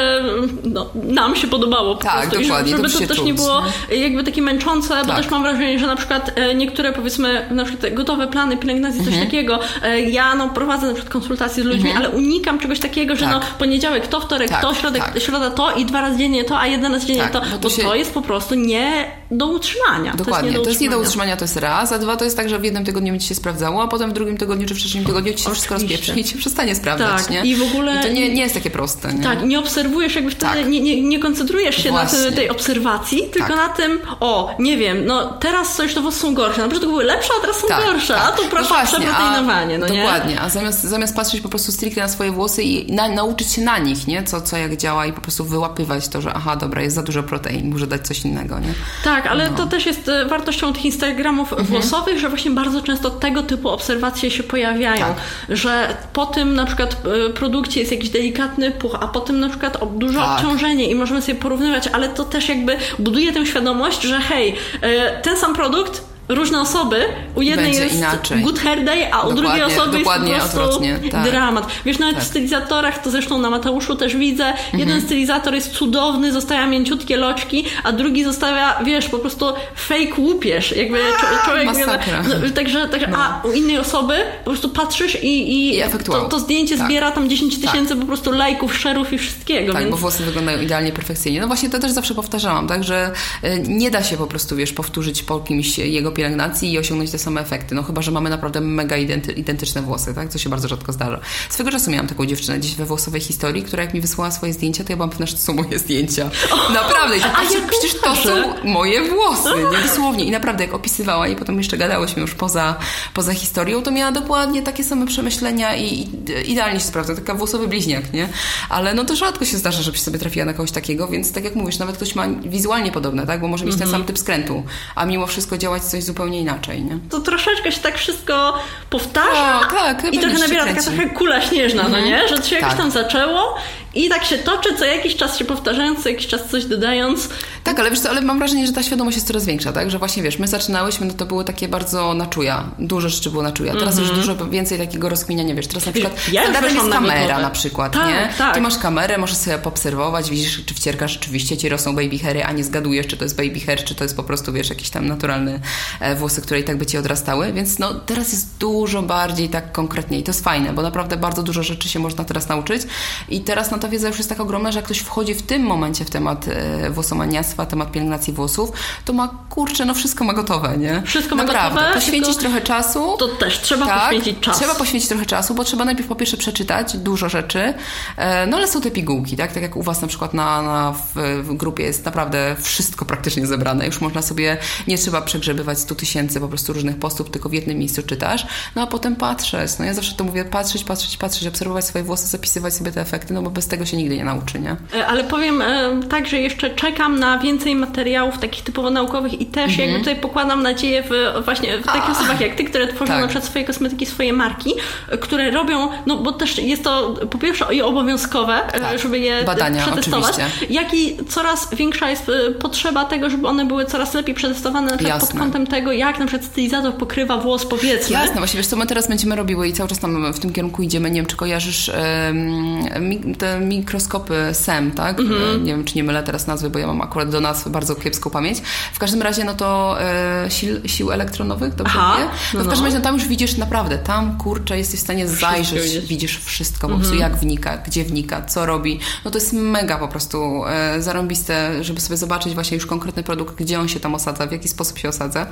no, nam się podobało po tak, prostu. dokładnie. żeby to, to też czuć, nie było jakby takie męczące, tak. bo też mam wrażenie, że na przykład e, niektóre powiedzmy, na przykład gotowe plany pielęgnacji, coś mhm. takiego, e, ja no prowadzę na przykład konsultacje z ludźmi, mhm. ale unikam czegoś takiego, że tak. no poniedziałek to, wtorek tak, to, środek, tak. środa to i dwa razy dziennie to, a jeden raz dziennie tak, to, bo to, się... to jest po prostu nie do utrzymania. Dokładnie, to jest nie do utrzymania, to jest raz, a dwa to jest tak, że w jednym tygodniu mi ci się sprawdzało, a potem w drugim tygodniu czy w trzecim tygodniu ci się wszystko rozpieprzy i ci przestanie sprawdzać, tak. nie? I w ogóle... I to nie, nie jest takie proste, nie? Tak, nie obserwujesz jakby wtedy, tak. nie, nie, nie koncentrujesz się Właśnie. na tej obserwacji, tylko tak. na tym, o, nie wiem, no teraz coś to są gorsze, na przykład były lepsze, a teraz są tak, gorsze, tak. a to proszę no przeproteinowanie, no nie? Dokładnie, a zamiast, zamiast patrzeć po prostu stricte na swoje włosy i na, nauczyć się na nich, nie? Co, co jak działa i po prostu wyłapywać to, że aha, dobra, jest za dużo protein, muszę dać coś innego, nie? Tak, ale no. to też jest e, wartością tych Instagramów mhm. włosowych, że właśnie bardzo często tego typu obserwacje się pojawiają, tak. że po tym na przykład e, produkcie jest jakiś delikatny puch, a po tym na przykład duże tak. obciążenie i możemy sobie porównywać, ale to też jakby buduje tę świadomość, że hej, e, ten sam produkt różne osoby. U jednej Będzie jest inaczej. good hair day, a u drugiej osoby jest po prostu. Tak. dramat. Wiesz, nawet tak. w stylizatorach, to zresztą na Mateuszu też widzę, mhm. jeden stylizator jest cudowny, zostawia mięciutkie loczki, a drugi zostawia, wiesz, po prostu fake łupież. Jakby a, człowiek... Masakra. No, także, także no. a u innej osoby po prostu patrzysz i, i, I to, to, zdjęcie tak. zbiera tam 10 tak. tysięcy po prostu lajków, szerów i wszystkiego. Tak, więc... bo włosy wyglądają idealnie, perfekcyjnie. No właśnie to też zawsze powtarzałam, tak, że y, nie da się po prostu, wiesz, powtórzyć po kimś jego pielęgnacji i osiągnąć te same efekty. No chyba, że mamy naprawdę mega identy, identyczne włosy, tak? Co się bardzo rzadko zdarza. Swego czasu miałam taką dziewczynę gdzieś we włosowej historii, która jak mi wysłała swoje zdjęcia, to ja byłam pewna, że to są moje zdjęcia. Naprawdę. I tak, a ja przecież to są moje włosy, nie? Dosłownie. I naprawdę jak opisywała i potem jeszcze gadałyśmy już poza, poza historią, to miała dokładnie takie same przemyślenia i, i idealnie się sprawdza. Taka włosowy bliźniak, nie? Ale no to rzadko się zdarza, żebyś sobie trafiła na kogoś takiego, więc tak jak mówisz, nawet ktoś ma wizualnie podobne, tak? Bo może mieć ten mhm. sam typ skrętu, a mimo wszystko działać coś zupełnie inaczej, nie? to troszeczkę się tak wszystko powtarza. O, tak, I trochę nabiera taka trochę kula śnieżna, mm no mhm. nie? Że to się tak. jakoś tam zaczęło i tak się toczy, co jakiś czas się powtarzając, co jakiś czas coś dodając. Tak, ale wiesz co, ale mam wrażenie, że ta świadomość jest coraz większa, tak? Że właśnie wiesz, my zaczynałyśmy, no to było takie bardzo na czuja. Dużo rzeczy było na czuja. Teraz mm -hmm. już dużo więcej takiego rozkminiania, wiesz. Teraz na przykład ja standardem jest kamera na przykład, tak, nie? Tak. Ty masz kamerę, możesz sobie poobserwować, widzisz, czy wcierka rzeczywiście ci rosną baby hairy, a nie zgadujesz, czy to jest baby hair, czy to jest po prostu, wiesz, jakieś tam naturalne e, włosy, które i tak by ci odrastały, więc no teraz jest dużo bardziej tak konkretnie i to jest fajne, bo naprawdę bardzo dużo rzeczy się można teraz nauczyć i teraz no ta wiedza już jest tak ogromna, że jak ktoś wchodzi w tym momencie w temat e, włosomaniactwa, temat pielęgnacji włosów, to ma, kurczę, no wszystko ma gotowe, nie? Wszystko ma Naprawdę, gotowe. Poświęcić trochę czasu. To też trzeba tak, poświęcić czas. Trzeba poświęcić trochę czasu, bo trzeba najpierw po pierwsze przeczytać dużo rzeczy, e, no ale są te pigułki, tak? Tak jak u Was na przykład na, na w, w, grupie jest naprawdę wszystko praktycznie zebrane. Już można sobie, nie trzeba przegrzebywać 100 tysięcy po prostu różnych postów, tylko w jednym miejscu czytasz, no a potem patrzeć. No ja zawsze to mówię, patrzeć, patrzeć, patrzeć, obserwować swoje włosy, zapisywać sobie te efekty, no bo bez tego się nigdy nie nauczy, nie? E, ale powiem e, tak, że jeszcze czekam na więcej materiałów takich typowo naukowych i też mhm. jakby tutaj pokładam nadzieję w, właśnie w takich osobach jak ty, które tworzą tak. na przykład swoje kosmetyki, swoje marki, które robią, no bo też jest to po pierwsze i obowiązkowe, e, tak. żeby je Badania, przetestować, oczywiście. jak i coraz większa jest potrzeba tego, żeby one były coraz lepiej przetestowane na przykład pod kątem tego, jak na przykład stylizator pokrywa włos, powiedzmy. Jasne, właśnie wiesz co, my teraz będziemy robiły i cały czas tam w tym kierunku idziemy, nie wiem czy kojarzysz um, te mikroskopy SEM, tak? Mm -hmm. Nie wiem czy nie mylę teraz nazwy, bo ja mam akurat do nazw bardzo kiepską pamięć. W każdym razie no to e, sił, sił elektronowych, dobrze Aha, mówię? No, no w każdym razie no, tam już widzisz naprawdę, tam kurczę jesteś w stanie zajrzeć, widzisz, widzisz wszystko, po prostu mm -hmm. jak wnika, gdzie wnika, co robi. No to jest mega po prostu e, zarąbiste, żeby sobie zobaczyć właśnie już konkretny produkt, gdzie on się tam osadza, w jaki sposób się osadza.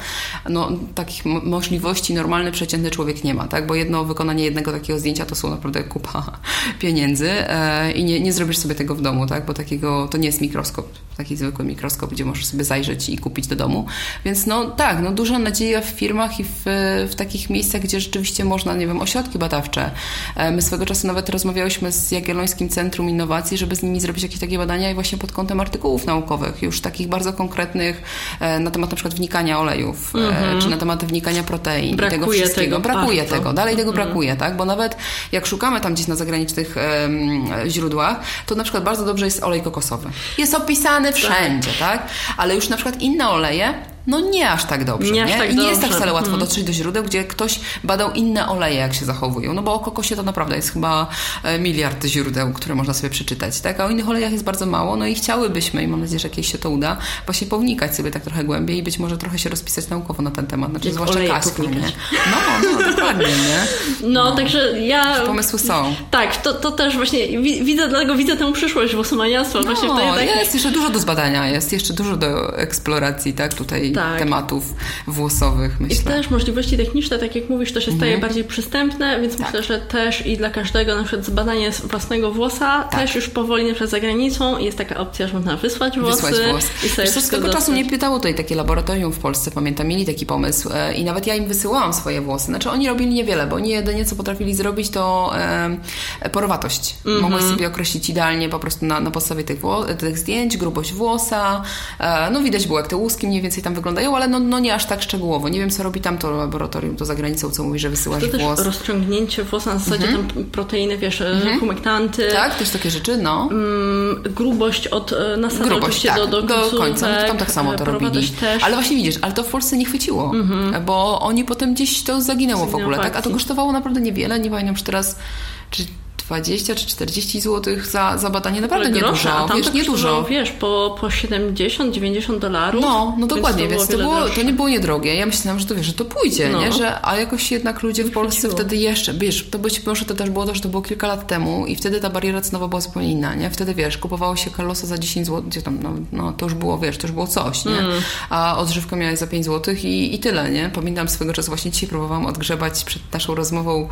No takich możliwości normalny, przeciętny człowiek nie ma, tak? Bo jedno wykonanie jednego takiego zdjęcia to są naprawdę kupa pieniędzy e, i nie, nie zrobisz sobie tego w domu, tak? Bo takiego, to nie jest mikroskop, taki zwykły mikroskop, gdzie możesz sobie zajrzeć i kupić do domu. Więc no tak, no duża nadzieja w firmach i w, w takich miejscach, gdzie rzeczywiście można, nie wiem, ośrodki badawcze. E, my swego czasu nawet rozmawiałyśmy z Jagiellońskim Centrum Innowacji, żeby z nimi zrobić jakieś takie badania i właśnie pod kątem artykułów naukowych, już takich bardzo konkretnych e, na temat na przykład wnikania olejów, mm -hmm. czy na temat wnikania protein brakuje tego wszystkiego. Tego brakuje bardzo. tego, dalej tego mhm. brakuje, tak? Bo nawet jak szukamy tam gdzieś na zagranicznych um, źródłach, to na przykład bardzo dobrze jest olej kokosowy. Jest opisany wszędzie, tak? Ale już na przykład inne oleje no nie aż tak dobrze. Nie Nie, tak I nie jest tak wcale łatwo Mhm. dotrzeć do źródeł, gdzie ktoś badał inne oleje, jak się zachowują. No bo o kokosie to naprawdę jest chyba e, miliard źródeł, które można sobie przeczytać, tak? A o innych olejach jest bardzo mało, no i chciałybyśmy, i mam nadzieję, że kiedyś się to uda, właśnie pownikać sobie tak trochę głębiej i być może trochę się rozpisać naukowo na ten temat. Znaczy, Jak zwłaszcza Kaśka, nie? pownikać. No, no, dokładnie, nie? No, także ja... Pomysły są. Tak, to, to też właśnie wi- widzę, dlatego widzę tę przyszłość właśnie w tej No, takiej... jest jeszcze dużo do zbadania, jest jeszcze dużo do eksploracji, tak? Tutaj Tak. tematów włosowych, I myślę. też możliwości techniczne, tak jak mówisz, to się Mhm. staje bardziej przystępne, więc Tak. myślę, że też i dla każdego na przykład zbadanie własnego włosa Tak. też już powoli na przykład za granicą jest taka opcja, że można wysłać włosy Wysłać włos. i sobie Wiesz tego czasu mnie pytało tutaj takie laboratorium w Polsce, pamiętam, mieli taki pomysł e, i nawet ja im wysyłałam swoje włosy. Znaczy oni robili niewiele, bo oni jedynie co potrafili zrobić to e, porowatość. Mhm. Mogłeś sobie określić idealnie po prostu na, na podstawie tych, tych zdjęć, grubość włosa. E, no widać było jak te łuski mniej więcej tam wyglądają, ale no, no nie aż tak szczegółowo. Nie wiem co robi tam to laboratorium, to za granicą, co mówi, że wysyłasz To też włos. rozciągnięcie włosa na zasadzie tam proteiny, wiesz, humektanty, Mhm. Tak, też takie rzeczy, no. mm, grubość od e, nasadu Grubość, tak, do, do, do końca. No tam tak samo to e, robili. Też. Ale właśnie widzisz, ale to w Polsce nie chwyciło, bo oni potem gdzieś to zaginęło w Zaginęło ogóle, w tak? A to kosztowało naprawdę niewiele, nie pamiętam, czy teraz czy 20 czy 40 zł za, za badanie, naprawdę Ale grosze, niedużo, tam wiesz, to niedużo. wiesz, po, po 70-90 dolarów. No, no więc dokładnie, to więc to, było, to nie było niedrogie. Ja myślałam, że to wiesz, że to pójdzie, No. nie? Że, a jakoś jednak ludzie w Polsce wtedy jeszcze, wiesz, to być może to też było to, że to było kilka lat temu i wtedy ta bariera cenowa była zupełnie inna, nie? Wtedy wiesz, kupowało się Carlosa za 10 zł, gdzie tam, no, no to już było, wiesz, to już było coś, nie? Mm. A odżywkę miałeś za 5 zł i, i tyle, nie? Pamiętam swego czasu, właśnie dzisiaj próbowałam odgrzebać przed naszą rozmową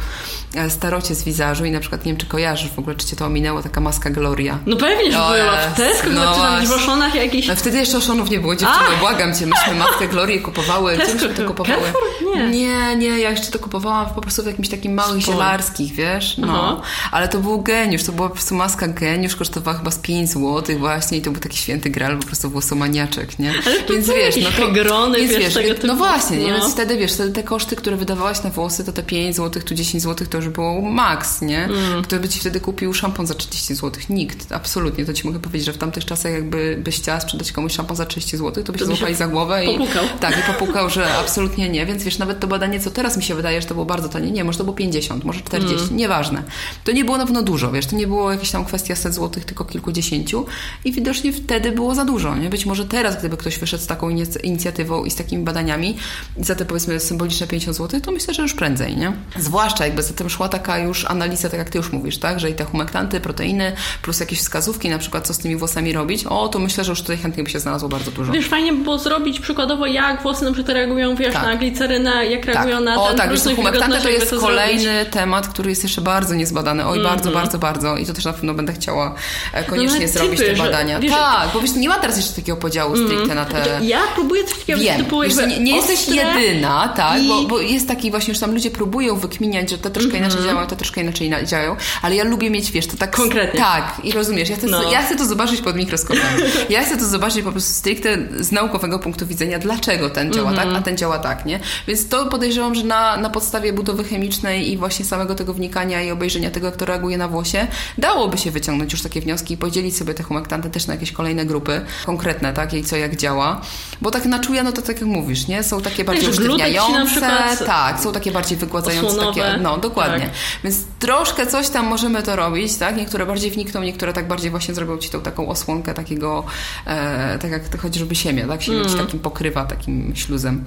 e, starocie z wizażu i na przykład, nie wiem, czy kojarzysz w ogóle, czy cię to ominęło, taka maska Gloria. No pewnie, że była jest, w Tesco, no no właśnie. Oszonach jakiś... No wtedy jeszcze oszonów nie było, dziewczyny, błagam cię, myśmy matkę Glorię kupowały. Gdzie Tesco myśmy to to kupowały? Carrefour? Nie. nie, nie, ja jeszcze to kupowałam po prostu w jakimś takim małych Sporo. zielarskich, wiesz? No. Aha. Ale to był geniusz, to była po prostu maska geniusz, kosztowała chyba z 5 zł właśnie i to był taki święty gral, po prostu włosomaniaczek, nie? Ale to były jakieś hegrony, więc wiesz, wiesz, tego no typu. właśnie, nie? No. Więc wtedy, wiesz, wtedy te koszty, które wydawałaś na włosy, to te 5 zł, tu 10 zł, to już było maks, nie? Mm. Kto by ci wtedy kupił szampon za 30 zł? Nikt, absolutnie. To ci mogę powiedzieć, że w tamtych czasach jakby byś chciała sprzedać komuś szampon za 30 zł, to byś To złapali za głowę i... popukał. Tak, i popukał, że absolutnie nie. Więc wiesz, nawet to badanie, co teraz mi się wydaje, że to było bardzo tanie, nie, może to było 50, może 40, Mm. nieważne. To nie było na pewno dużo, wiesz, to nie było jakieś tam kwestia set złotych, tylko kilkudziesięciu i widocznie wtedy było za dużo, nie? Być może teraz, gdyby ktoś wyszedł z taką inic- inicjatywą i z takimi badaniami za te powiedzmy symboliczne 50 zł, to myślę, że już prędzej, nie? Zwłaszcza jakby za tym szła taka już analiza, tak jak ty już mówisz, tak? Że i te humektanty, proteiny, plus jakieś wskazówki, na przykład co z tymi włosami robić, o, to myślę, że już tutaj chętnie by się znalazło bardzo dużo. Wiesz, fajnie by było zrobić przykładowo, jak włosy na przykład reagują, wiesz, Tak. na glicerynę, jak reagują na o, ten tak, wiesz, humektanty to jest to kolejny zrobić. temat, który jest jeszcze bardzo niezbadany. Oj, bardzo, bardzo, bardzo. I to też na pewno będę chciała e, koniecznie Mhm. No, zrobić typy, te że- badania. wiesz- tak, bo wiesz, nie ma teraz jeszcze takiego podziału stricte na te... Ja próbuję coś takiego Wiem, typu wiesz, nie, nie jesteś jedyna, tak, i- bo, bo jest taki właśnie, już tam ludzie próbują wykminiać, że te troszkę inaczej działają, te troszkę inaczej na- działają, ale ja lubię mieć, wiesz, to tak... Konkretnie. Tak, i rozumiesz, ja chcę, No. ja chcę to zobaczyć pod mikroskopem. Ja chcę to zobaczyć po prostu stricte z naukowego punktu widzenia, dlaczego ten działa tak, a ten działa tak, nie? Więc to podejrzewam, że na, na podstawie budowy chemicznej i właśnie samego tego wnikania i obejrzenia tego, jak to reaguje na włosie, dałoby się wyciągnąć już takie wnioski i podzielić sobie te humektanty też na jakieś kolejne grupy konkretne, tak, i co jak działa. Bo tak na czuja, no to tak jak mówisz, nie? Są takie bardziej na usztywniające, tak, są takie bardziej wygładzające, osłonowe. takie, no dokładnie. Tak. Więc troszkę coś tam możemy to robić, tak? Niektóre bardziej wnikną, niektóre tak bardziej właśnie zrobią ci tą taką osłonkę takiego, e, tak jak to chociażby siemię, tak? Siemię Mm. ci takim pokrywa takim śluzem.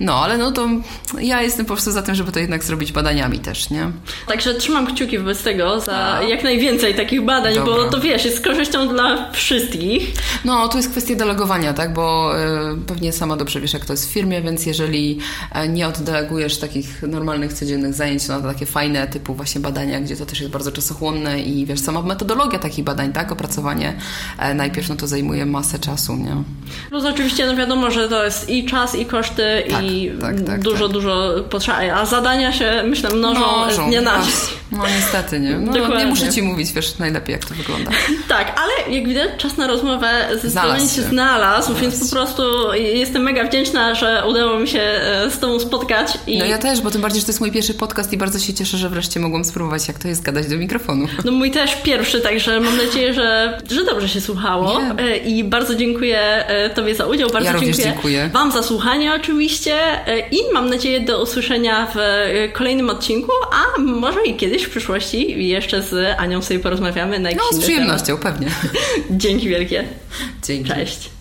No, ale no to ja jestem po prostu za tym, żeby to jednak zrobić badaniami też, nie? Także trzymam kciuki wobec tego za A. jak najwięcej takich badań, bo Dobra. to wiesz, jest korzyścią dla wszystkich. No, tu jest kwestia delegowania, tak? Bo e, pewnie sama dobrze wiesz, jak to jest w firmie, więc jeżeli e, nie oddelegujesz takich normalnych, codziennych zajęć na takie fajne typu właśnie badania, gdzie to też jest bardzo czasochłonne i wiesz, sama metodologia takich badań, tak? Opracowanie e, najpierw, no to zajmuje masę czasu, nie? Plus oczywiście, no wiadomo, że to jest i czas, i koszty, Tak, i tak, tak, dużo, tak. dużo potrzeba. A zadania się, myślę, mnożą, z dnia na. No niestety, nie? No, Dokładnie. nie muszę Ci mówić, wiesz, najlepiej jak to wygląda. Tak, ale jak widać, czas na rozmowę zdecydowanie się się. znalazł, Znalazł więc po prostu jestem mega wdzięczna, że udało mi się e, z Tobą spotkać. I No ja też, bo tym bardziej, że to jest mój pierwszy podcast i bardzo się cieszę, że wreszcie mogłam spróbować spróbować, jak to jest gadać do mikrofonu. No mój też pierwszy, także mam nadzieję, że, że dobrze się słuchało. Nie. I bardzo dziękuję Tobie za udział. Bardzo ja dziękuję, dziękuję Wam za słuchanie oczywiście i mam nadzieję do usłyszenia w kolejnym odcinku, a może i kiedyś w przyszłości jeszcze z Anią sobie porozmawiamy na jakiś No, z przyjemnością, temat. pewnie. Dzięki wielkie. Dzięki. Cześć.